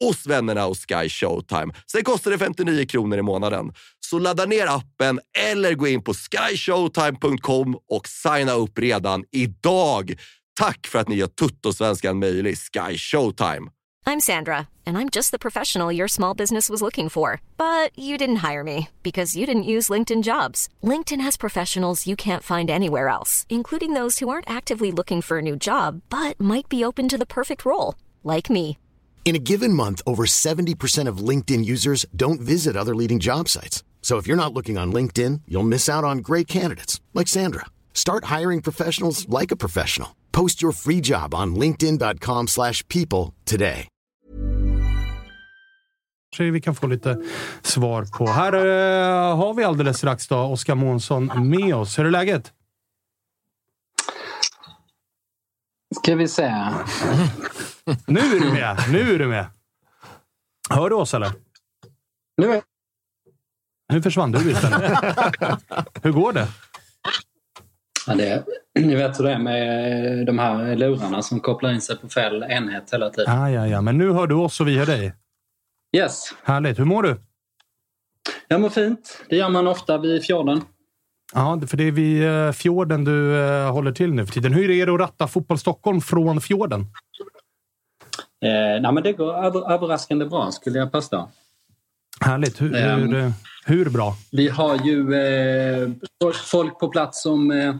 hos vännerna hos Sky Showtime. Sen kostar det 59 kronor i månaden. Så ladda ner appen eller gå in på skyshowtime.com och signa upp redan idag. Tack för att ni gör Tuttosvenskan möjlig, Sky Showtime. I'm Sandra, and I'm just the professional your small business was looking for. But you didn't hire me because you didn't use LinkedIn jobs. LinkedIn has professionals you can't find anywhere else, including those who aren't actively looking for a new job but might be open to the perfect role, like me. In a given month, over 70% of LinkedIn users don't visit other leading job sites. So if you're not looking on LinkedIn, you'll miss out on great candidates like Sandra. Start hiring professionals like a professional. Post your free job on linkedin.com/people today. kanske vi kan få lite svar på. Här eh, har vi alldeles strax då Oskar Månsson med oss. Hur är läget? Ska vi se. Nu är du med! Nu är du med! Hör du oss eller? Nu är... Nu försvann du istället. Hur går det? Ja, det, Ni vet hur det är med de här lurarna som kopplar in sig på fel enhet hela tiden. Ah, ja, ja, men nu hör du oss och vi hör dig. Yes. Härligt. Hur mår du? Jag mår fint. Det gör man ofta vid fjorden. Ja, för det är vid eh, fjorden du eh, håller till nu för tiden. Hur är det att ratta Fotboll Stockholm från fjorden? Eh, nej, men det går över, överraskande bra skulle jag påstå. Härligt. Hur, Ehm. hur, eh, hur bra? Vi har ju eh, folk på plats som... Eh,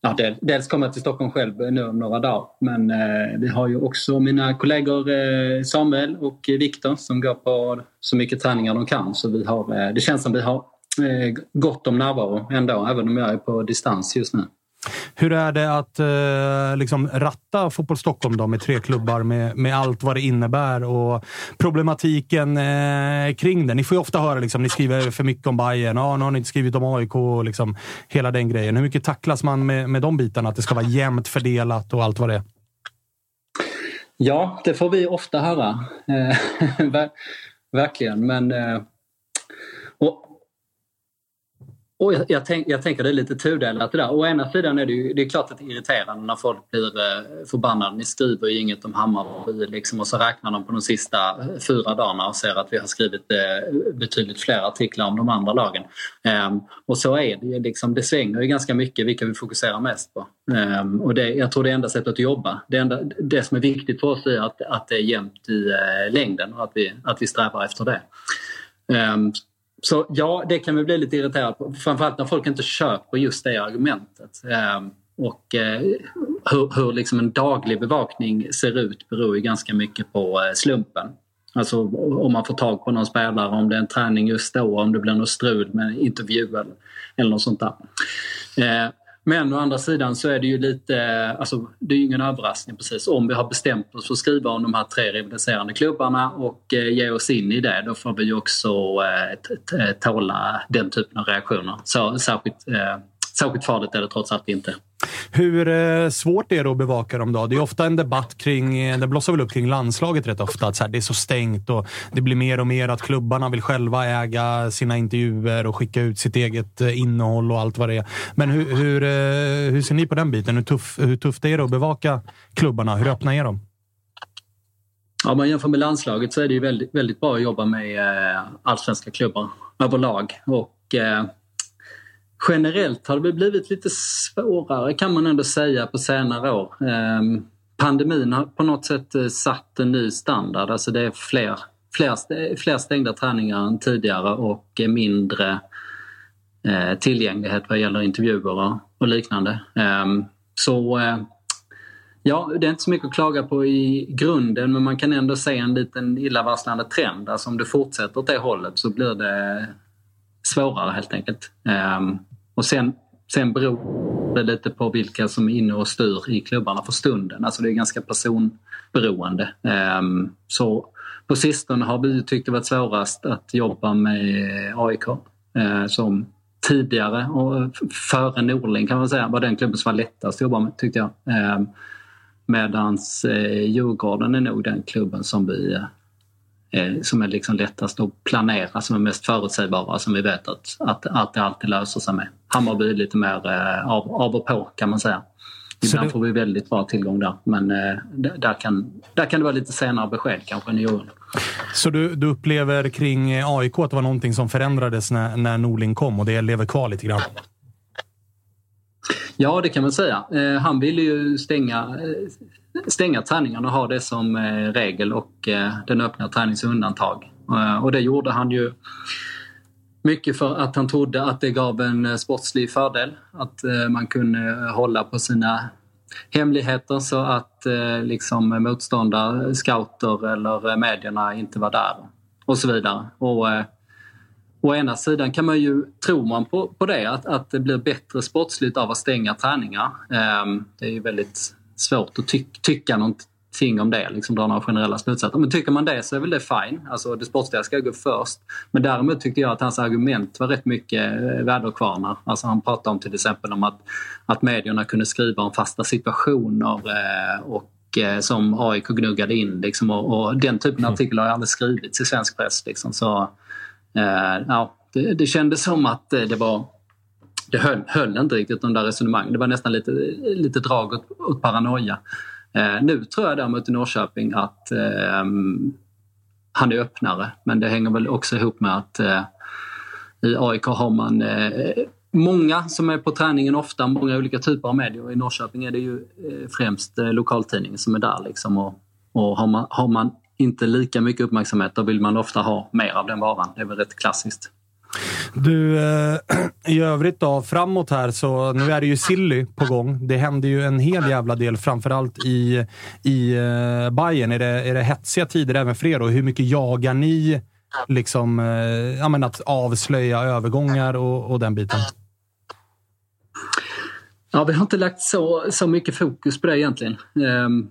ja, del, dels kommer till Stockholm själv nu om några dagar. Men eh, vi har ju också mina kollegor Samuel och Viktor som går på så mycket träningar de kan. Så vi har, det känns som vi har gott om närvaro ändå, även om jag är på distans just nu. Hur är det att eh, liksom ratta Fotboll Stockholm då, med tre klubbar med, med allt vad det innebär och problematiken eh, kring det? Ni får ju ofta höra liksom, ni skriver för mycket om Bayern. Ja, nu har ni inte skrivit om AIK och liksom, hela den grejen. Hur mycket tacklas man med, med de bitarna? Att det ska vara jämnt fördelat och allt vad det är? Ja, det får vi ofta höra. Eh, ver- Verkligen, men... eh, Och, och jag, jag, tänk, jag tänker det är lite tudelat det där. Å ena sidan är det ju det är klart att det är irriterande när folk blir eh, förbannade. Ni skriver ju inget om Hammarby liksom, och så räknar de på de sista eh, fyra dagarna och ser att vi har skrivit eh, betydligt fler artiklar om de andra lagen. Ehm, och så är det ju. Liksom, det svänger ju ganska mycket vilka vi fokuserar mest på. Ehm, och det, jag tror det är enda sättet att jobba. Det, enda, det som är viktigt för oss är att, att det är jämnt i eh, längden och att vi, att vi strävar efter det. Ehm, så ja, det kan vi bli lite irriterade på. Framförallt när folk inte köper just det argumentet. Ehm, och eh, hur, hur liksom en daglig bevakning ser ut beror ju ganska mycket på eh, slumpen. Alltså om man får tag på någon spelare, om det är en träning just då, om det blir något strul med intervju eller, eller något sånt där. Ehm, men å andra sidan så är det ju lite, alltså det är ju ingen överraskning precis. Om vi har bestämt oss för att skriva om de här tre rivaliserande klubbarna och eh, ge oss in i det, då får vi ju också eh, tåla den typen av reaktioner. Så särskilt, eh, särskilt farligt är det trots allt inte. Hur eh, svårt är det att bevaka dem då? Det är ofta en debatt kring, eh, det blossar väl upp kring landslaget rätt ofta, att så här, det är så stängt och det blir mer och mer att klubbarna vill själva äga sina intervjuer och skicka ut sitt eget eh, innehåll och allt vad det är. Men hur, hur, hur ser ni på den biten? Hur, tuff, hur tufft är det att bevaka klubbarna? Hur öppna är de? Om man jämför med landslaget så är det ju väldigt, väldigt bra att jobba med allsvenska klubbar överlag. Och, eh, generellt har det väl blivit lite svårare kan man ändå säga på senare år. Ehm, pandemin har på något sätt eh, satt en ny standard. Alltså det är fler, fler, fler stängda träningar än tidigare och mindre eh, tillgänglighet vad gäller intervjuer och, liknande. Ehm, så eh, Ja, det är inte så mycket att klaga på i grunden men man kan ändå se en liten illavarslande trend. Alltså om det fortsätter åt det hållet så blir det svårare helt enkelt. Ehm, och sen, sen beror det lite på vilka som är inne och styr i klubbarna för stunden. Alltså det är ganska personberoende. Um, så på sistone har vi tyckt det varit svårast att jobba med AIK uh, eh, som tidigare och före Norling kan man säga var den klubben som var lättast att jobba med tyckte jag. Um, Medans eh, Djurgården är nog den klubben som vi eh, som är liksom lättast att planera, som är mest förutsägbara, som vi vet att, att, att det alltid löser sig med. Hammarby är lite mer eh, av, av och på kan man säga. Ibland det- får vi väldigt bra tillgång där men eh, där, kan, där kan det vara lite senare besked kanske än i Djurgården. Så du, du upplever kring eh, AIK att det var någonting som förändrades när, när Norling kom och det lever kvar lite grann? Ja, det kan man säga. Eh, han ville ju stänga, eh, stänga träningarna och ha det som eh, regel och eh, den öppna träningens undantag. Eh, och det gjorde han ju mycket för att han trodde att det gav en sportslig fördel. Att man kunde hålla på sina hemligheter så att liksom motståndare, scouter eller medierna inte var där och så vidare. Och, Å ena sidan kan man ju, tror man på, på det, att, att det blir bättre sportsligt av att stänga träningar. Det är ju väldigt svårt att ty tycka någonting om det, liksom dra några generella slutsatser. Men tycker man det så är väl det fine. Alltså det sportsliga ska gå först. Men däremot tyckte jag att hans argument var rätt mycket eh, väderkvarnar. Alltså han pratade om till exempel om att, att medierna kunde skriva om fasta situationer eh, och eh, som AIK gnuggade in. Liksom, och, och den typen av artiklar har aldrig skrivits i svensk press. Liksom, så, Eh, ja, det, det kändes som att det var det höll, höll inte riktigt de där resonemangen. Det var nästan lite, lite drag åt, åt paranoia. Eh, nu tror jag däremot i Norrköping att eh, han är öppnare. Men det hänger väl också ihop med att eh, i AIK har man eh, många som är på träningen ofta, många olika typer av medier. I Norrköping är det ju eh, främst eh, lokaltidningen som är där. Liksom. Och, och har, man, har man inte lika mycket uppmärksamhet då vill man ofta ha mer av den varan. Det är väl rätt klassiskt. Du, eh, i övrigt då, framåt här så nu är det ju Silly på gång. Det händer ju en hel jävla del, framförallt i, i eh, Bayern. Är det, är det hetsiga tider även för er? Och hur mycket jagar ni liksom, eh, ja, men att avslöja övergångar och, och den biten? Ja, vi har inte lagt så, så mycket fokus på det egentligen. Um,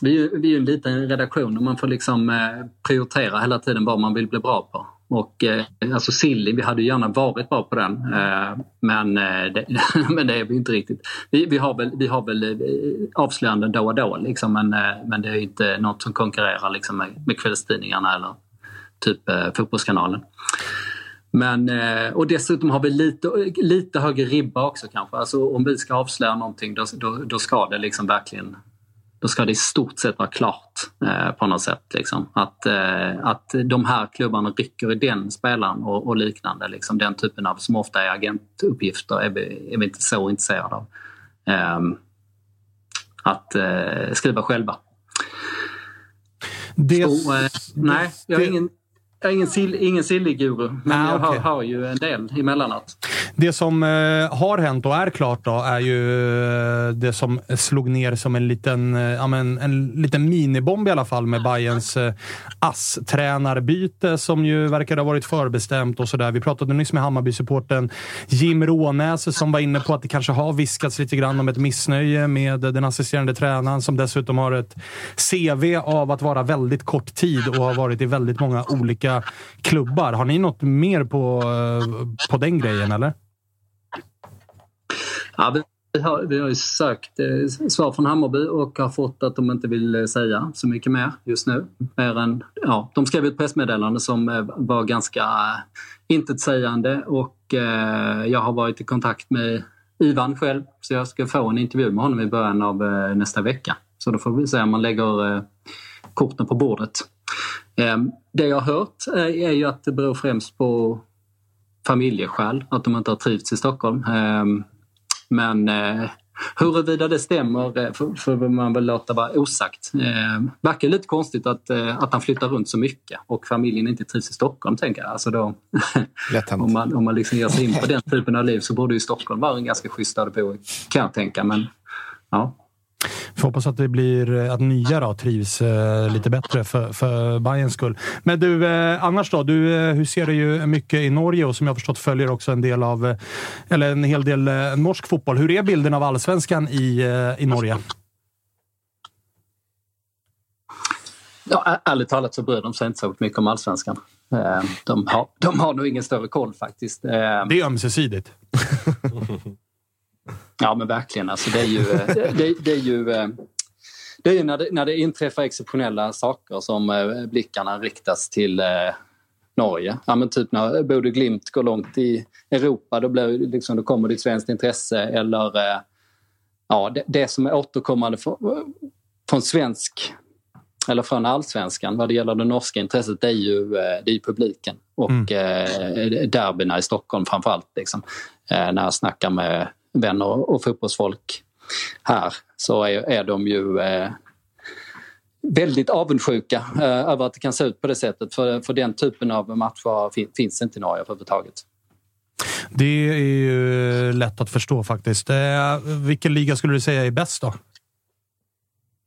vi, är, vi är en liten redaktion och man får liksom eh, prioritera hela tiden vad man vill bli bra på. Och eh, alltså Silly, vi hade gärna varit bra på den. Eh, men, eh, det, men det är vi inte riktigt. Vi, vi har väl, vi har väl eh, avslöjanden då och då liksom, men, eh, men det är inte något som konkurrerar liksom, med, med kvällstidningarna eller typ eh, Fotbollskanalen. Men, och dessutom har vi lite, lite högre ribba också kanske. Alltså, om vi ska avslöja någonting då, då, då ska det liksom verkligen då ska det i stort sett vara klart eh, på något sätt. Liksom. Att, eh, att de här klubbarna rycker i den spelaren och, och, liknande. Liksom. Den typen av, som ofta är agentuppgifter, är vi, är vi inte så intresserade av. Eh, att skriva själva. Det, så, eh, nej, jag har ingen ingen, sill, ingen silliguru, men ah, jag har, har, ju en del emellanåt. Det som eh, har hänt och är klart då är ju eh, det som slog ner som en liten, eh, ja, men, en liten minibomb i alla fall med Bayerns eh, ASS-tränarbyte som ju verkar ha varit förbestämt och sådär. Vi pratade nyss med Hammarby-supporten Jim Rånäs som var inne på att det kanske har viskats lite grann om ett missnöje med den assisterande tränaren som dessutom har ett CV av att vara väldigt kort tid och har varit i väldigt många olika klubbar. Har ni något mer på, eh, på den grejen, eller? Ja, vi har, vi har ju sökt eh, svar från Hammarby och har fått att de inte vill eh, säga så mycket mer just nu. Mer än, ja, de skrev ett pressmeddelande som eh, var ganska intetsägande och eh, jag har varit i kontakt med Ivan själv så jag ska få en intervju med honom i början av eh, nästa vecka. Så då får vi se om man lägger eh, korten på bordet. Ehm, Ehm, det jag har hört är ju att det beror främst på familjeskäl, att de inte har trivts i Stockholm. Ehm, men eh, huruvida det stämmer eh, får man väl låta vara osagt. Eh, verkar lite konstigt att, eh, att han flyttar runt så mycket och familjen inte trivs i Stockholm, tänker jag. Alltså då, om man, om man liksom ger sig in på den typen av liv så borde ju Stockholm vara en ganska schysst stad att bo i, kan jag tänka. Men, ja. Får hoppas att det blir att nya då, trivs eh, lite bättre för, för Bayerns skull. Men du, eh, annars då? Du eh, hur ser du ju mycket i Norge och som jag förstått följer också en del av, eh, eller en hel del eh, norsk fotboll. Hur är bilden av allsvenskan i, eh, i Norge? Ja, ärligt talat så bryr de sig inte så mycket om allsvenskan. De har, de har nog ingen större koll faktiskt. Det är ömsesidigt. Ja men verkligen. Alltså, det är ju, eh, det, det är ju eh, det är när det, när det inträffar exceptionella saker som eh, blickarna riktas till Norge. Ja, men typ när Bodø Glimt går långt i Europa, då, blir, liksom, då kommer det ett svenskt intresse. Eller ja, det, det som är återkommande från, från svensk eller från allsvenskan vad det gäller det norska intresset det är ju, det är publiken och mm. derbyna i Stockholm framförallt. Liksom. När jag snackar med vänner och fotbollsfolk här så är, är de ju eh, väldigt avundsjuka eh, över att det kan se ut på det sättet. För, för den typen av matcher fin, finns inte i Norge överhuvudtaget. Det är ju lätt att förstå faktiskt. Eh, vilken liga skulle du säga är bäst då?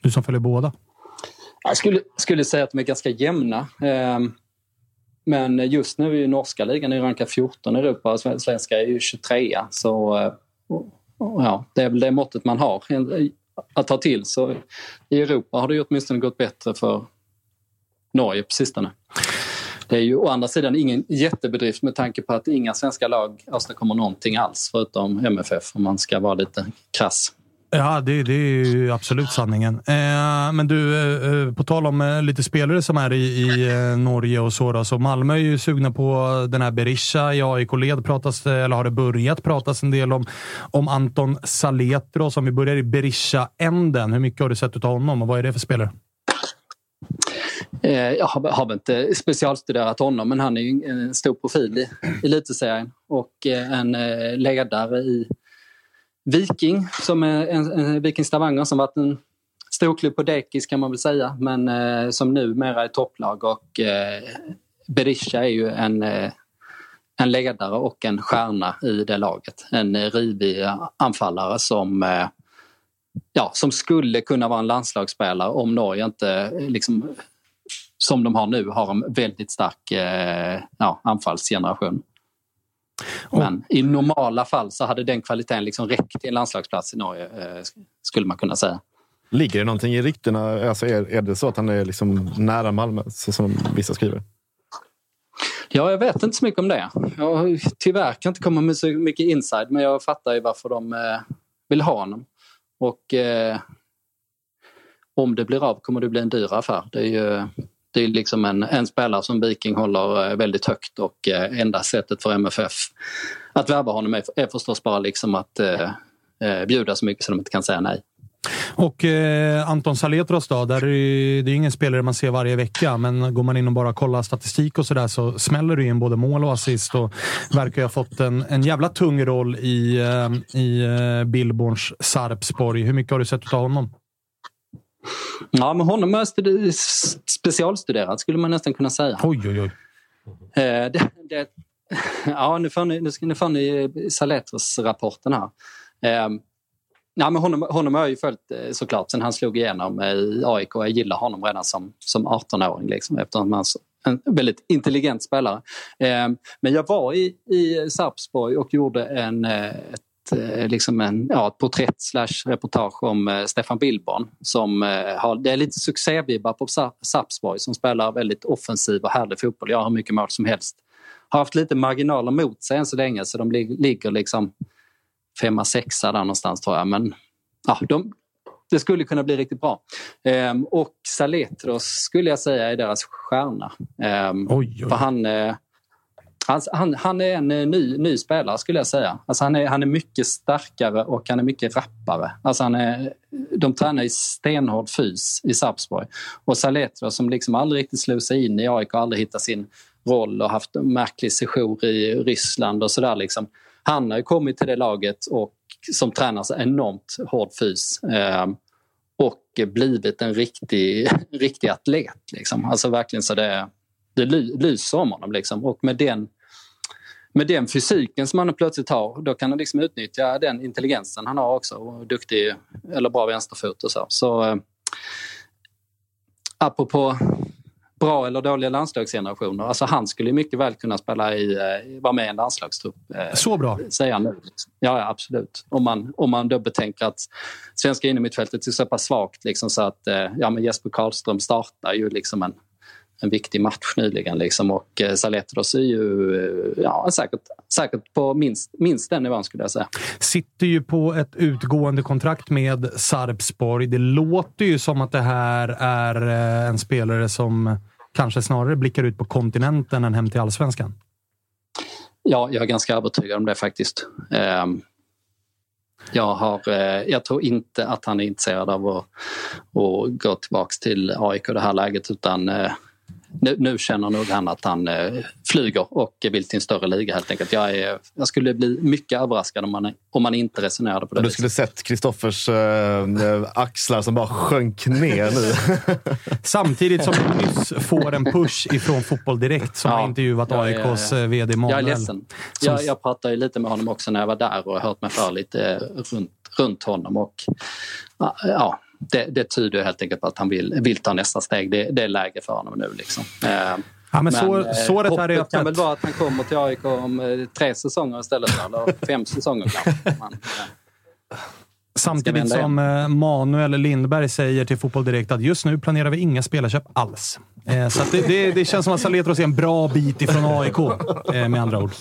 Du som följer båda. Jag skulle, skulle säga att de är ganska jämna. Eh, men just nu är ju norska ligan rankad 14 i Europa och svenska är ju 23. Så eh, ja, det är väl det måttet man har att ta till. Så i Europa har det ju åtminstone gått bättre för Norge på sistone. Det är ju å andra sidan ingen jättebedrift med tanke på att inga svenska lag åstadkommer någonting alls förutom MFF om man ska vara lite krass. Ja, det, det är ju absolut sanningen. Eh, men du, eh, eh, på tal om eh, lite spelare som är i, i eh, Norge och så. Då, så Malmö är ju sugna på den här Berisha. I AIK-led pratas eller har det börjat pratas en del om, om Anton Saletro. Om vi börjar i Berisha-änden. Hur mycket har du sett av honom och vad är det för spelare? Eh, jag har, har väl inte specialstuderat honom men han är ju en stor profil i elitserien och eh, en ledare i Viking som är en, en Viking Stavanger som varit en storklubb på dekis kan man väl säga men eh, som numera är topplag och eh, Berisha är ju en, eh, en ledare och en stjärna i det laget. En eh, rivig anfallare som eh, ja, som skulle kunna vara en landslagsspelare om Norge inte eh, liksom, som de har nu har en väldigt stark eh, ja, anfallsgeneration. Men i normala fall så hade den kvaliteten liksom räckt till en landslagsplats i Norge, eh, skulle man kunna säga. Ligger det någonting i ryktena? Alltså är, är det så att han är liksom nära Malmö, så som vissa skriver? Ja, jag vet inte så mycket om det. Jag tyvärr kan inte komma med så mycket inside, men jag fattar ju varför de eh, vill ha honom. Och eh, om det blir av kommer det bli en dyr affär. Det är ju det är liksom en, en spelare som Viking håller eh, väldigt högt och eh, enda sättet för MFF att värva honom är, är förstås bara liksom att eh, eh, bjuda så mycket så de inte kan säga nej. Och eh, Anton Saletros då, där är, det är ingen spelare man ser varje vecka, men går man in och bara kollar statistik och sådär så smäller det in både mål och assist och verkar ha fått en, en jävla tung roll i, eh, i eh, Billborns Sarpsborg. Hur mycket har du sett av honom? Ja, men honom har jag specialstuderat skulle man nästan kunna säga. Oj, oj, oj. Eh, det, det, ja, nu får ni, nu får ni Saletros-rapporten här. Eh, ja, men honom, honom har jag ju följt eh, såklart sen han slog igenom i AIK. Jag gillar honom redan som, som 18-åring liksom, eftersom han är en väldigt intelligent spelare. Eh, men jag var i, i Sarpsborg och gjorde en, eh, ett Eh, liksom en, ja, ett porträtt slash reportage om eh, Stefan Billborn. Som, eh, har, det är lite succévibbar på Sarpsborg som spelar väldigt offensiv och härlig fotboll. Jag har mycket mål som helst. Har haft lite marginaler mot sig än så länge så de li ligger liksom femma, sexa där någonstans tror jag. Men ja, de, det skulle kunna bli riktigt bra. Ehm, och Saletros skulle jag säga är deras stjärna. Ehm, oj, oj. För han, eh, han, han, han, är en eh, ny, ny spelare skulle jag säga. Alltså han, är, han är mycket starkare och han är mycket rappare. Alltså han är, de tränar i stenhård fys i Sarpsborg. Och Saletro som liksom aldrig riktigt slog sig in i AIK och aldrig hittat sin roll och haft en märklig sejour i Ryssland och sådär. Liksom. Han har ju kommit till det laget och som tränar så enormt hård fys. Eh, och blivit en riktig, riktig atlet. Liksom. Alltså verkligen så det, det lyser om honom. Liksom. Och med den med den fysiken som han plötsligt har, då kan han liksom utnyttja den intelligensen han har också. Och duktig eller bra vänsterfot och så. Så eh, apropå bra eller dåliga landslagsgenerationer. Alltså han skulle mycket väl kunna spela i, eh, vara med i en landslagstrupp. Eh, så bra? Säger han nu. Ja, ja, absolut. Om man, om man då betänker att svenska innermittfältet är så pass svagt liksom, så att eh, ja, men Jesper Karlström startar ju liksom en en viktig match nyligen. Liksom. Och eh, Saletros är ju eh, ja, säkert, säkert på minst, minst den nivån skulle jag säga. Sitter ju på ett utgående kontrakt med Sarpsborg. Det låter ju som att det här är eh, en spelare som kanske snarare blickar ut på kontinenten än hem till allsvenskan. Ja, jag är ganska övertygad om det faktiskt. Um, jag, har, jag tror inte att han är intresserad av att, att gå tillbaka till AIK i det här läget utan nu, nu känner nog han att han eh, flyger och vill till en större liga helt enkelt. Jag, är, jag skulle bli mycket överraskad om man, om man inte resonerade på det Du skulle viset. sett Kristoffers eh, axlar som bara sjönk ner nu. Samtidigt som du nyss får en push ifrån Fotboll Direkt som ja, har intervjuat AIKs jag, eh, VD Manuel. Jag är ledsen. Som... Jag, jag pratade lite med honom också när jag var där och hört mig för lite runt, runt honom. Och, ja, det, det tyder helt enkelt på att han vill, vill ta nästa steg. Det, det är läge för honom nu. Liksom. Eh, ja, men, men så, eh, såret här är öppet. kan väl vara att han kommer till AIK om eh, tre säsonger istället. Eller fem säsonger kanske. Man, Samtidigt som Manuel Lindberg säger till Fotboll Direkt att just nu planerar vi inga spelarköp alls. Så det, det, det, känns som att Saletros är en bra bit ifrån AIK, med andra ord.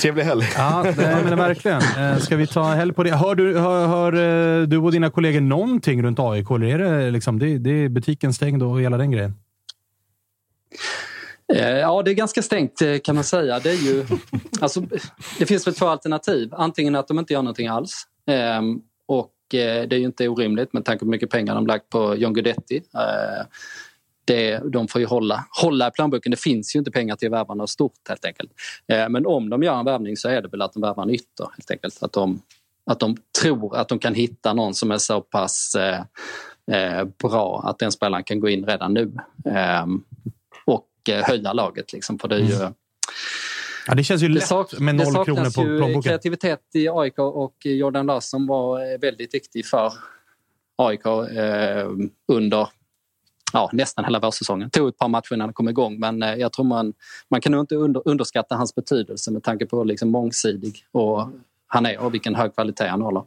Trevlig helg. Ja, det, men verkligen. Eh, ska vi ta helg på det? Hör du, hör, hör eh, du och dina kollegor någonting runt AIK? Eller är det, liksom, det, det är butiken stängd och hela den grejen? Eh, ja, det är ganska stängt kan man säga. Det, är ju, alltså, det finns väl två alternativ. Antingen att de inte gör någonting alls. Ehm, och det är ju inte orimligt med tanke på hur mycket pengar de lagt på John Guidetti det, de får ju hålla, hålla i plånboken. Det finns ju inte pengar till att värva något stort helt enkelt. Eh, men om de gör en värvning så är det väl att de värvar en ytter helt enkelt. Att de, att de tror att de kan hitta någon som är så pass eh, eh bra att den spelaren kan gå in redan nu. Eh, och eh, höja laget liksom. För det är ju... Mm. Ja, det känns ju lätt sak, med noll kronor på plånboken. Kreativitet i AIK och Jordan Larsson var väldigt viktig för AIK eh, under ja, nästan hela vårsäsongen. Det tog ett par matcher innan han kom igång men eh, jag tror man, man kan nog inte under, underskatta hans betydelse med tanke på liksom mångsidig och han är och vilken hög kvalitet han håller.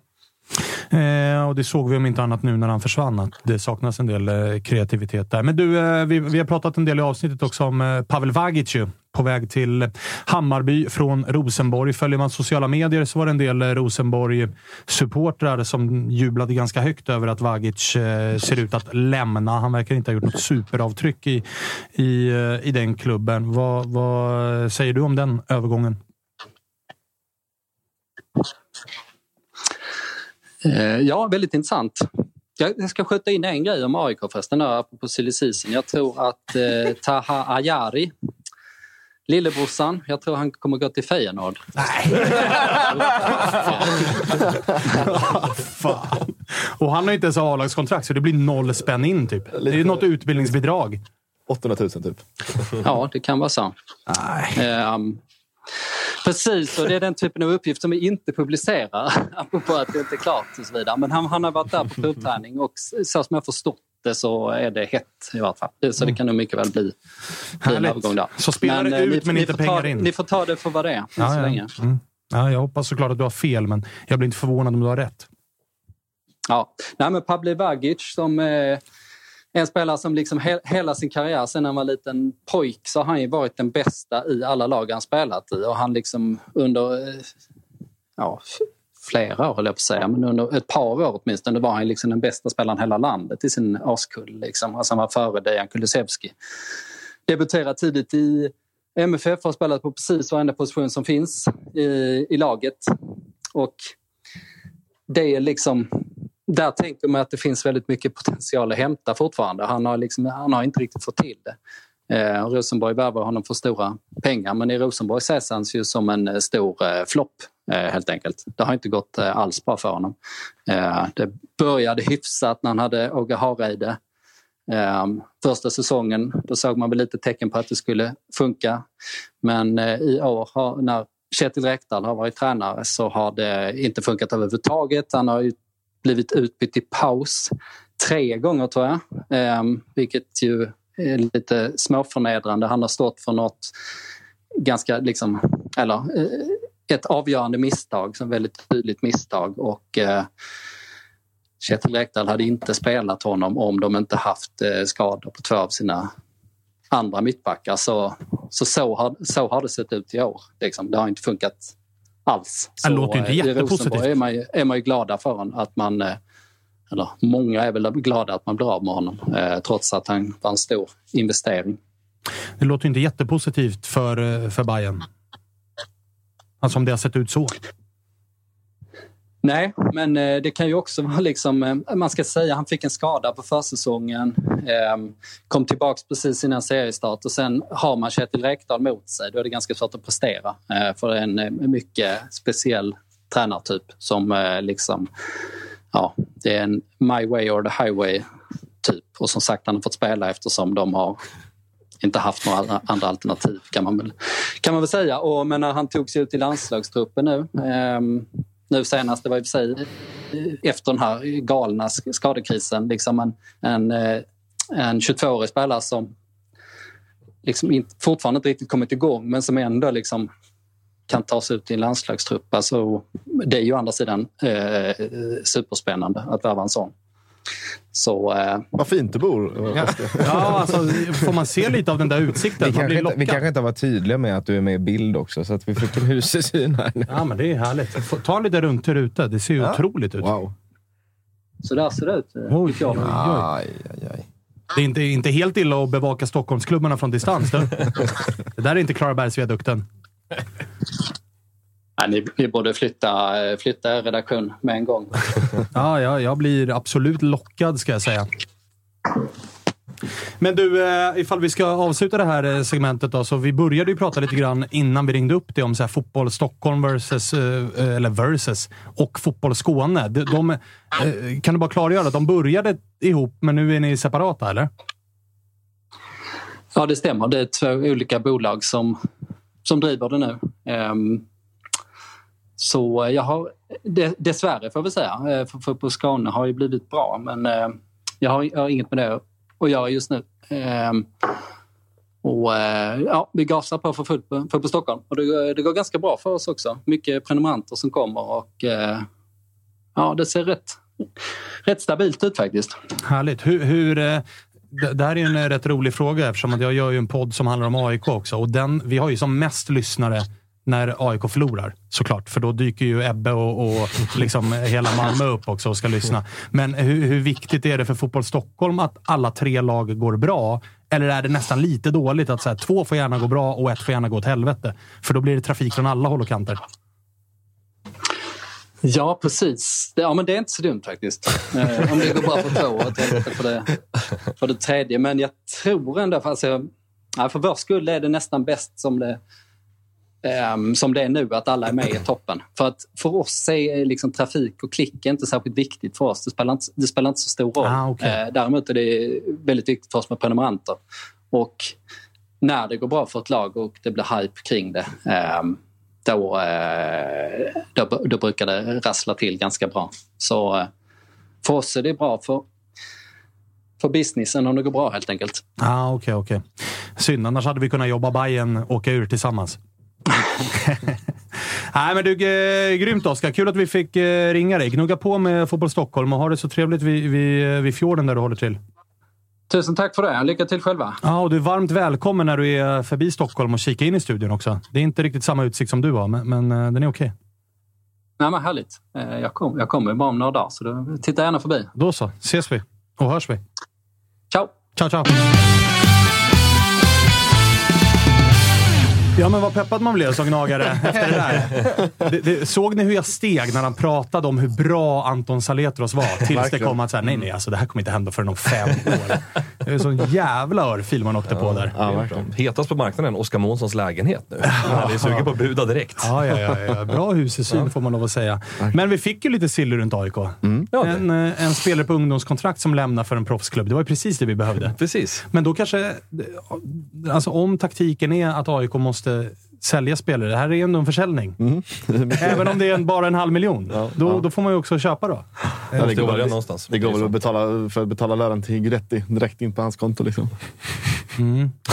Eh, och det såg vi om inte annat nu när han försvann, att det saknas en del eh, kreativitet där. Men du, eh, vi, vi, har pratat en del i avsnittet också om eh, Pavel Vagic på väg till Hammarby från Rosenborg. Följer man sociala medier så var det en del eh, Rosenborg-supportrar som jublade ganska högt över att Vagic eh, ser ut att lämna. Han verkar inte ha gjort något superavtryck i, i, i den klubben. Vad, vad säger du om den övergången? Eh, ja, väldigt intressant. Jag ska skjuta in en grej om AIK förresten, apropå season. Jag tror att eh, Taha Ayari, lillebrorsan, jag tror han kommer gå till Feyenoord. Nej! Fan. Och han har inte ens A-lagskontrakt, så det blir noll spänn in typ. Det är något utbildningsbidrag. 800 000 typ. ja, det kan vara så. Nej. Um, Precis, och det är den typen av uppgift som vi inte publicerar, apropå att det inte är klart och så vidare. Men han, han har varit där på provträning och så som jag förstått det så är det hett i vart fall. Så det kan nog mycket väl bli, bli en övergång där. Så spelar det eh, ut ni, men inte pengar ta, in? Ni får ta det för vad det är, ja, så ja. länge. Mm. Ja, jag hoppas såklart att du har fel, men jag blir inte förvånad om du har rätt. Ja, Nej, men Pavle Vagic som eh, en spelare som liksom he hela sin karriär sen han var liten pojk så har han ju varit den bästa i alla lag han spelat i och han liksom under eh, ja, flera år, höll jag på att säga, men under ett par år åtminstone var han liksom den bästa spelaren i hela landet i sin årskull. Liksom. Alltså han var före Dejan Kulusevski. Debuterade tidigt i MFF, har spelat på precis varenda position som finns i, i laget. Och det är liksom där tänker man att det finns väldigt mycket potential att hämta fortfarande. Han har, liksom, han har inte riktigt fått till det. Eh, Rosenborg värvar honom för stora pengar men i Rosenborg ses han ju som en eh, stor eh, flopp eh, helt enkelt. Det har inte gått eh, alls bra för honom. Eh, det började hyfsat när han hade Åge Hareide. Eh, första säsongen då såg man väl lite tecken på att det skulle funka. Men eh, i år har, när Kjetil Rekdal har varit tränare så har det inte funkat överhuvudtaget. Han har blivit utbytt i paus tre gånger tror jag. Eh, vilket ju är lite småförnedrande. Han har stått för något ganska, liksom, eller eh, ett avgörande misstag, som väldigt tydligt misstag och eh, Kjetil Rekdal hade inte spelat honom om de inte haft eh, skador på två av sina andra mittbackar. Så, så, så, har, så har det sett ut i år. Liksom. Det har inte funkat alls. Det låter inte eh, jättepositivt. är man, är man ju glada för honom, att man eh, eller många är väl glada att man blir av med honom eh, trots att han var en stor investering. Det låter inte jättepositivt för, för Bayern. Alltså om det har sett ut så. Nej, men eh, det kan ju också vara liksom, eh, man ska säga, han fick en skada på försäsongen, ehm, kom tillbaks precis innan seriestart och sen har man Kjetil Rekdal mot sig. Då är det ganska svårt att prestera eh, för en mycket speciell tränartyp som liksom, ja, det är en my way or the highway typ. Och som sagt, han har fått spela eftersom de har inte haft några andra alternativ kan man väl, kan man väl säga. Och, men när han tog sig ut i landslagstruppen nu ehm, nu senast, det var i och för sig efter den här galna skadekrisen, liksom en, en, eh, en 22-årig spelare som liksom inte, fortfarande inte riktigt kommit igång men som ändå liksom kan tas ut i en landslagstrupp. Alltså, det är ju å andra sidan eh, eh superspännande att värva en sån. Så, eh, Vad fint du bor. Ja, ja alltså, får man se lite av den där utsikten? Vi Man kanske, blir inte, vi kanske inte varit tydliga med att du är med i bild också, så att vi fick en husesyn här nu. Ja, men det är härligt. Ta lite runt till ruta. Det ser ju Ja. otroligt ut. Wow. så där ser det ut. eh, Oj, oj, oj. Aj, aj, aj. Det är inte, inte helt illa att bevaka Stockholmsklubbarna från distans. Du. Det där är inte Klarabergsviadukten. Ja, ni, ni borde flytta, flytta er redaktion med en gång. Ja, ja, jag blir absolut lockad, ska jag säga. Men du, eh, ifall vi ska avsluta det här eh, segmentet då, så vi började ju prata lite grann innan vi ringde upp det om så här, fotboll Stockholm versus, eh, eller versus och fotboll Skåne. De, de, kan du bara klargöra, de började ihop, men nu är ni separata, eller? Ja, det stämmer. Det är två olika bolag som, som driver det nu. Ehm, så eh, jag har, dessvärre får vi säga, eh, för, för på Skåne har ju blivit bra men eh, jag har, jag har inget med det att göra just nu. Ehm, och ja, vi gasar på för fullt på, för på Stockholm och det, går- det går ganska bra för oss också. Mycket prenumeranter som kommer och ja, det ser rätt, rätt stabilt ut faktiskt. Härligt. Hur, hur, det, här är ju en rätt rolig fråga eftersom att jag gör ju en podd som handlar om AIK också. Och den, vi har ju som mest lyssnare när AIK förlorar, såklart. För då dyker ju Ebbe och, och liksom hela Malmö upp också och ska lyssna. Men hur, hur viktigt är det för Fotboll Stockholm att alla tre lag går bra? Eller är det nästan lite dåligt att så här, två får gärna gå bra och ett får gärna gå åt helvete? För då blir det trafik från alla håll och kanter. Ja, precis. Det- Ja, men det är inte så dumt faktiskt. Eh, om det går bra för två och för det, för det tredje. Men jag tror ändå, för, alltså, ja, för vår skull är det nästan bäst som det, ehm, som det är nu, att alla är med i toppen. För att för oss är liksom trafik och klick inte särskilt viktigt för oss. Det spelar inte, det spelar inte så stor roll. Ah, okej. Eh, däremot är det väldigt viktigt för oss med prenumeranter. Och när det går bra för ett lag och det blir hype kring det, ehm, då, eh, då, då brukar det rassla till ganska bra. Så eh, för oss är det bra för, för businessen om det går bra helt enkelt. Ah, Okej, okej. Synd, annars hade vi kunnat jobba Bayern åka ur tillsammans. Nej, men du, eh, grymt Oskar. Kul att vi fick eh, ringa dig. Gnugga på med Fotboll Stockholm och ha det så trevligt vid, vid, vid fjorden där du håller till. Tusen tack för det. Lycka till själva. Ja, och du är varmt välkommen när du är förbi Stockholm och kika in i studion också. Det är inte riktigt samma utsikt som du har, men, men eh, den är okej. Nej, men härligt. Eh, Jag, kom, jag kommer bara om några dagar, så då, titta gärna förbi. Då så. Ses vi och hörs vi. Ciao! Ciao, ciao! Ja, men vad peppad man blev som gnagare efter det där. Det, det, såg ni hur jag steg när han pratade om hur bra Anton Saletros var? Tills det Verkligen. kom att säga, nej, nej, alltså, det här kommer inte hända förrän om fem år. Det är en sån jävla örfil man åkte på där. Ja. Hetast på marknaden, Oskar Månssons lägenhet nu. Han är sugen på att buda direkt. Ja, ja, ja, ja. Bra husesyn får man lov att säga. Men vi fick ju lite sill runt AIK. Ja, det- En, eh, en spelare på ungdomskontrakt som lämnar för en proffsklubb. Det var ju precis det vi behövde. Precis. Men då kanske... Alltså om taktiken är att AIK måste sälja spelare. Det här är ändå en försäljning. Även om det är en, bara en halv miljon. då, då får man ju också köpa då. Ja, det, går väl, någonstans. det går väl att betala, för att betala lönen till Guidetti direkt in på hans konto. Liksom.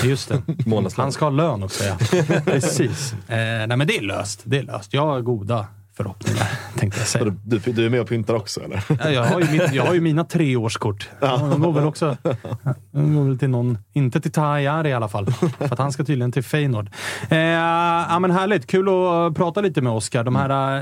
Just det. Månadslön. Han ska ha lön också, ja. Precis. Eh, nej, men det är löst. Det är löst. Jag har goda förhoppningar, tänkte jag säga. Du, du, är med och pyntar också eller? Ja, Jag har ju, mitt, jag har ju mina treårskort. De går väl också de går väl till någon, inte till Tahayari i alla fall. För att han ska tydligen till Feyenoord. Eh, ja, men härligt, kul att prata lite med Oskar. De här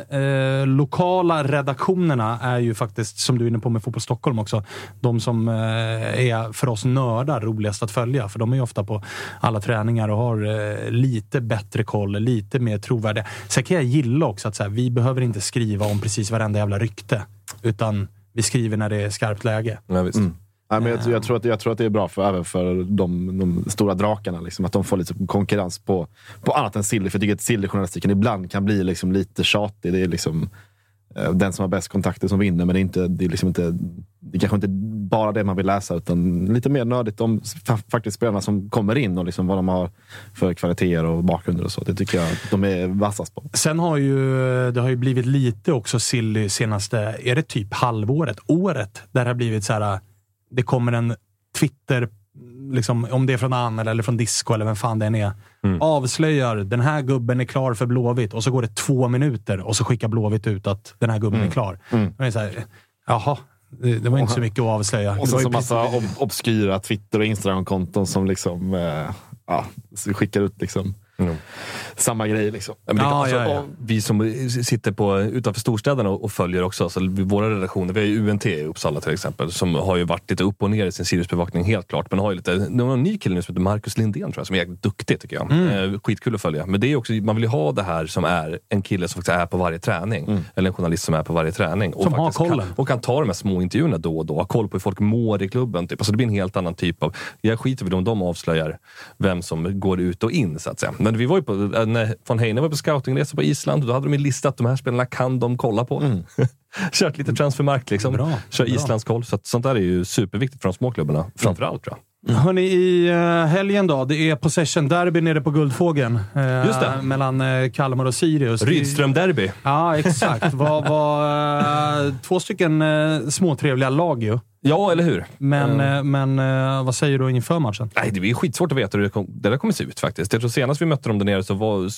eh, lokala redaktionerna är ju faktiskt, som du är inne på med Fotboll Stockholm också, de som eh, är för oss nördar roligast att följa. För de är ju ofta på alla träningar och har eh, lite bättre koll, lite mer trovärdiga. Sen kan jag gilla också att så här, vi behöver inte skriva om precis varenda jävla rykte. Utan vi skriver när det är skarpt läge. Ja, visst. Nej, men jag, jag, tror att, jag tror att det är bra för, även för de, de stora drakarna. Liksom, att de får lite konkurrens på, på annat än silly. För jag tycker att sillyjournalistiken ibland kan bli liksom lite tjatig. Det är liksom eh, den som har bäst kontakter som vinner. Men det är, inte, det är liksom inte det kanske inte bara det man vill läsa, utan lite mer nördigt om fa- faktiskt spelarna som kommer in och liksom vad de har för kvaliteter och bakgrunder och så. Det tycker jag att de är vassast på. Sen har ju det har ju blivit lite också silly senaste, är det typ halvåret, året, där det har blivit så här. Det kommer en Twitter, liksom, om det är från Anel eller från Disco eller vem fan det än är. Avslöjar den här gubben är klar för Blåvitt och så går det två minuter och så skickar Blåvitt ut att den här gubben är klar. Och det är så här, jaha, Det, det var inte så mycket att avslöja. Och Det så, massa ob obskyra Twitter och Instagram-konton som liksom eh, ja, skickar ut liksom samma grejer. Liksom. Ja, men det, Ja, alltså, ja, Vi som sitter på, utanför storstäderna och, och följer också, alltså, våra redaktioner. Vi har ju UNT i Uppsala till exempel, som har ju varit lite upp och ner i sin Siriusbevakning helt klart. Men har ju lite, det var en ny kille nu som heter Marcus Lindén tror jag, som är jäkligt duktig tycker jag. Mm. Eh, skitkul att följa. Men det är också, man vill ju ha det här som är en kille som faktiskt är på varje träning. Eller en journalist som är på varje träning. Och Som har faktiskt kollen. Kan, och kan ta de här små intervjuerna då och då. Ha koll på hur folk mår i klubben. Typ. Alltså det blir en helt annan typ av... Jag skiter väl om de avslöjar vem som går ut och in så att säga. Men vi var ju på, eh, när von Heine var på scoutingresa på Island, då hade de ju listat de här spelarna kan de kolla på. Kört lite transfermark liksom. Bra, Kör bra. Islandskoll. Så att, sånt där är ju superviktigt för de små klubbarna. Framförallt tror jag. Hörni, i uh, helgen då. Det är possession derby nere på Guldfågeln. eh, Just det. Mellan eh, Kalmar och Sirius. Rydström-derby. Ja, exakt. Var, var, eh, två stycken uh, småtrevliga lag ju. Ja, eller hur? Men, eh, men eh, vad säger du inför matchen? Nej, det är skitsvårt att veta hur det, kom, det där kommer se ut faktiskt. Jag tror senast vi mötte dem där nere så var,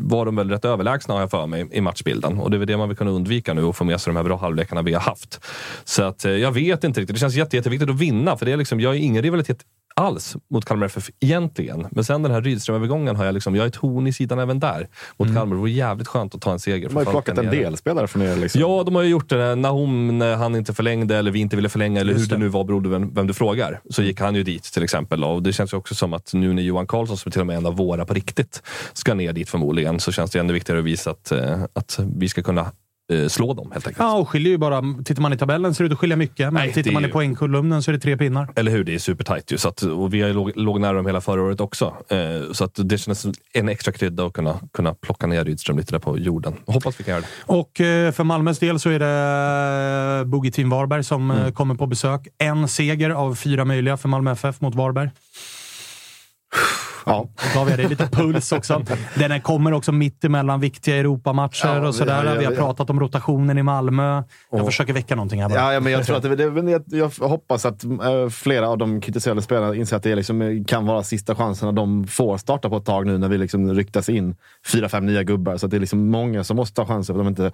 var de väl rätt överlägsna har jag för mig i matchbilden. Och det är väl det man vill kunna undvika nu och få med sig de här bra halvlekarna vi har haft. Så att eh, jag vet inte riktigt. Det känns jätte, jätteviktigt att vinna för det är liksom, jag har ingen rivalitet alls mot Kalmar FF egentligen. Men sen den här Rydström-övergången har jag liksom, jag är ett horn i sidan även där mot Kalmar. Det vore jävligt skönt att ta en seger. De har ju plockat en del spelare från er. Liksom. Ja, de har ju gjort det. Nahom, när han inte förlängde eller vi inte ville förlänga, eller hur Just det det. nu var beroende vem, vem du frågar, så gick han ju dit till exempel. Och det känns ju också som att nu när Johan Karlsson, som är till och med en av våra på riktigt, ska ner dit förmodligen, så känns det ännu viktigare att visa att, eh, att vi ska kunna slå dem helt enkelt. Ja, och skiljer ju bara. Tittar man i tabellen ser det ut att skilja mycket, men Nej, tittar man i ju- poängkolumnen så är det tre pinnar. Eller hur? Det är supertajt ju. Så att, och vi låg, låg nära dem hela förra året också. Eh, så att det känns en extra krydda att kunna, kunna plocka ner Rydström lite där på jorden. Hoppas vi kan göra det. Och eh, för Malmös del så är det eh, Boogie Team Varberg som eh, kommer på besök. En seger av fyra möjliga för Malmö FF mot Varberg. Ja. Då gav jag dig lite puls också. Den kommer också mitt emellan viktiga Europamatcher Ja, och sådär. vi har- Vi har ja. pratat om rotationen i Malmö. Jag Och- försöker väcka någonting här bara. Ja, ja, men jag, tror att det, det, jag, hoppas att eh, flera av de kritiserade spelarna inser att det liksom, eh, kan vara sista chansen de får starta på ett tag nu när vi liksom ryktas in fyra, fem nya gubbar. Så att det är liksom många som måste ta chansen för att de inte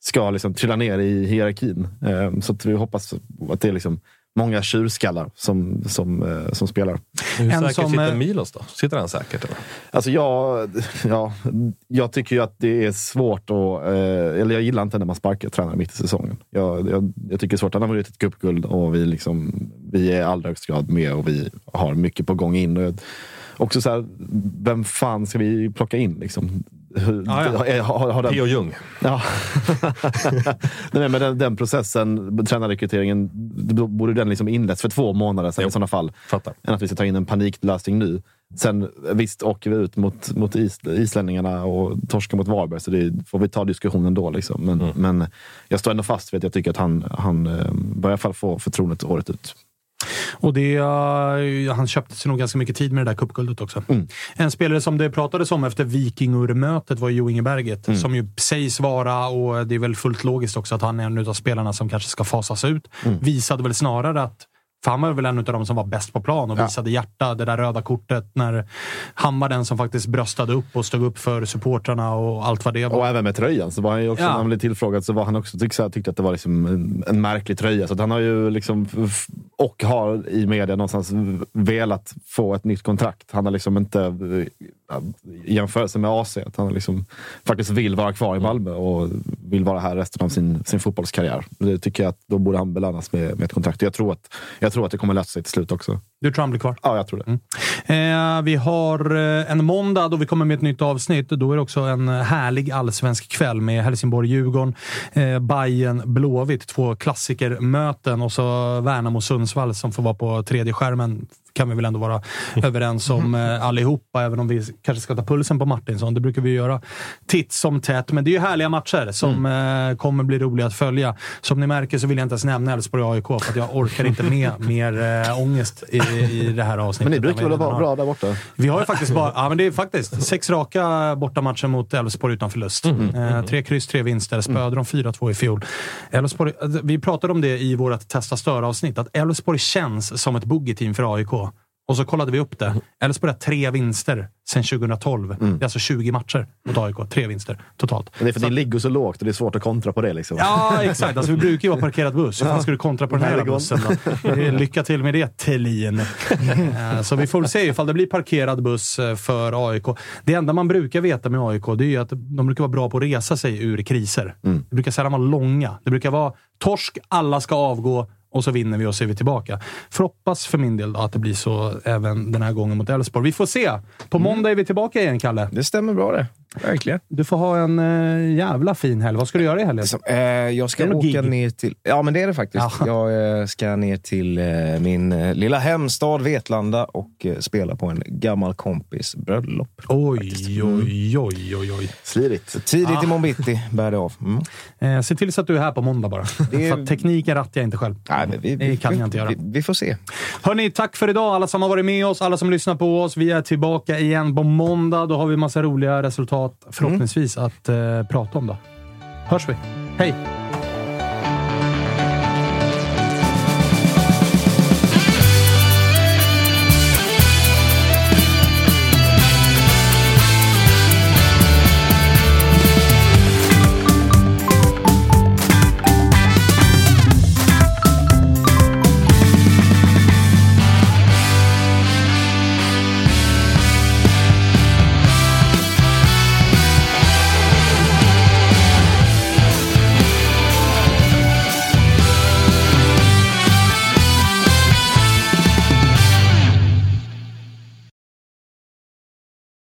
ska liksom trilla ner i hierarkin. Eh, så att vi hoppas att det är liksom många tjurskallar som, som, eh, som spelar. Hur En säkert som, sitter eh, Milos då? Sitter han säkert? Eller? Alltså jag, ja, jag tycker ju att det är svårt att... Eh, eller jag gillar inte när man sparkar tränare mitt i säsongen. Jag, jag, jag tycker det är svårt. Han har vunnit ett cupguld och vi, liksom, vi är i allra högsta grad med och vi har mycket på gång in. Och jag, också så här, vem fan ska vi plocka in? Liksom? Hur, Ja, ja. Har, har, har den, P.O. Jung. Ja. Nej, men den, den processen, tränarrekryteringen, borde den liksom inletts för två månader sedan Jo. i sådana fall. Fattar. Än att vi ska ta in en paniklösning nu. Sen visst åker vi ut mot, mot is, islänningarna och torskar mot Varberg, så det får vi ta diskussionen då. Liksom. Men, Mm. men jag står ändå fast vid att jag tycker att han, han eh, bör i alla fall få förtroendet året ut. Och det, eh, han köpte sig nog ganska mycket tid med det där cupguldet också. Mm. En spelare som det pratades om efter Vikingur-mötet var Jo Ingeberget, Mm. som ju sägs vara, och det är väl fullt logiskt också, att han är en av spelarna som kanske ska fasas ut. Mm. Visade väl snarare att för han var väl en av de som var bäst på plan och Ja. visade hjärta. Det där röda kortet när han var den som faktiskt bröstade upp och stod upp för supportrarna och allt vad det var. Och även med tröjan. Så var han ju också, Ja. När han blev tillfrågad så var han också tyckte, här, tyckte att det var liksom en, en märklig tröja. Så han har ju liksom, och har i media någonstans velat få ett nytt kontrakt. Han har liksom inte, eh, i jämförelse med AC, att han liksom faktiskt vill vara kvar i Malmö och vill vara här resten av sin, sin fotbollskarriär. Det tycker jag att då borde han belönas med, med ett kontrakt. Jag tror, att, jag tror att det kommer lösa sig till slut också. Du tror han blir kvar? Ja, jag tror det. Eh, vi har eh, en måndag då vi kommer med ett nytt avsnitt. Då är det också en härlig allsvensk kväll med Helsingborg-Djurgården, eh, Bayern blåvitt Två klassikermöten och så Värnamo-Sundsvall som får vara på tredje skärmen. Kan vi väl ändå vara överens om eh, allihopa, även om vi kanske ska ta pulsen på Martinsson. Det brukar vi göra titt som tätt. Men det är ju härliga matcher som eh, kommer bli roliga att följa. Som ni märker så vill jag inte ens nämna Elfsborg-AIK för att jag orkar inte med mer eh, ångest i, i det här avsnittet. Men ni brukar väl vara bra där borta? Vi har ju faktiskt bara, ja men det är faktiskt sex raka bortamatcher mot Elfsborg utan förlust. Eh, tre kryss, tre vinster. Spöade de 4-2 i fjol. Elfsborg, alltså, vi pratade om det i vårt Testa Störa-avsnitt, att Elfsborg känns som ett boogie-team för AIK. Och så kollade vi upp det. Elfsborg har tre vinster sedan 2012. Det är alltså 20 matcher mot AIK. Tre vinster totalt. Det är för att ni ligger så lågt och det är svårt att kontra på det. Liksom. Ja, exakt. Alltså, vi brukar ju vara parkerad buss. Hur fan ska du kontra på den här bussen då? Lycka till med det, Thelin. Eh, Så vi får se ifall det blir parkerad buss eh, för AIK. Det enda man brukar veta med AIK det är att de brukar vara bra på att resa sig ur kriser. Det brukar sällan vara långa. Det brukar vara torsk, alla ska avgå och så vinner vi och så är vi tillbaka. Får hoppas för min del då att det blir så även den här gången mot Elfsborg. Vi får se. På måndag är vi tillbaka igen, Kalle. Det stämmer bra det. Verkligen. Du får ha en eh, jävla fin helg. Vad ska du göra i helgen? Som, eh, jag ska är åka gig. ner till... Ja, men det är det faktiskt. Jag eh, ska ner till min lilla hemstad Vetlanda och spela på en gammal kompis bröllop. Oj, oj, oj, oj, oj. Slidigt. Tidigt Ah. imorgon bitti bär det av. Mm. Se till så att du är här på måndag bara. Det- För att tekniken rattar jag inte själv. Nej, men vi, Det kan vi, jag inte göra. Vi, vi får se. Hörni, tack för idag alla som har varit med oss, alla som lyssnar på oss. Vi är tillbaka igen på måndag. Då har vi massa roliga resultat förhoppningsvis att eh, prata om. Då. Hörs vi. Hej!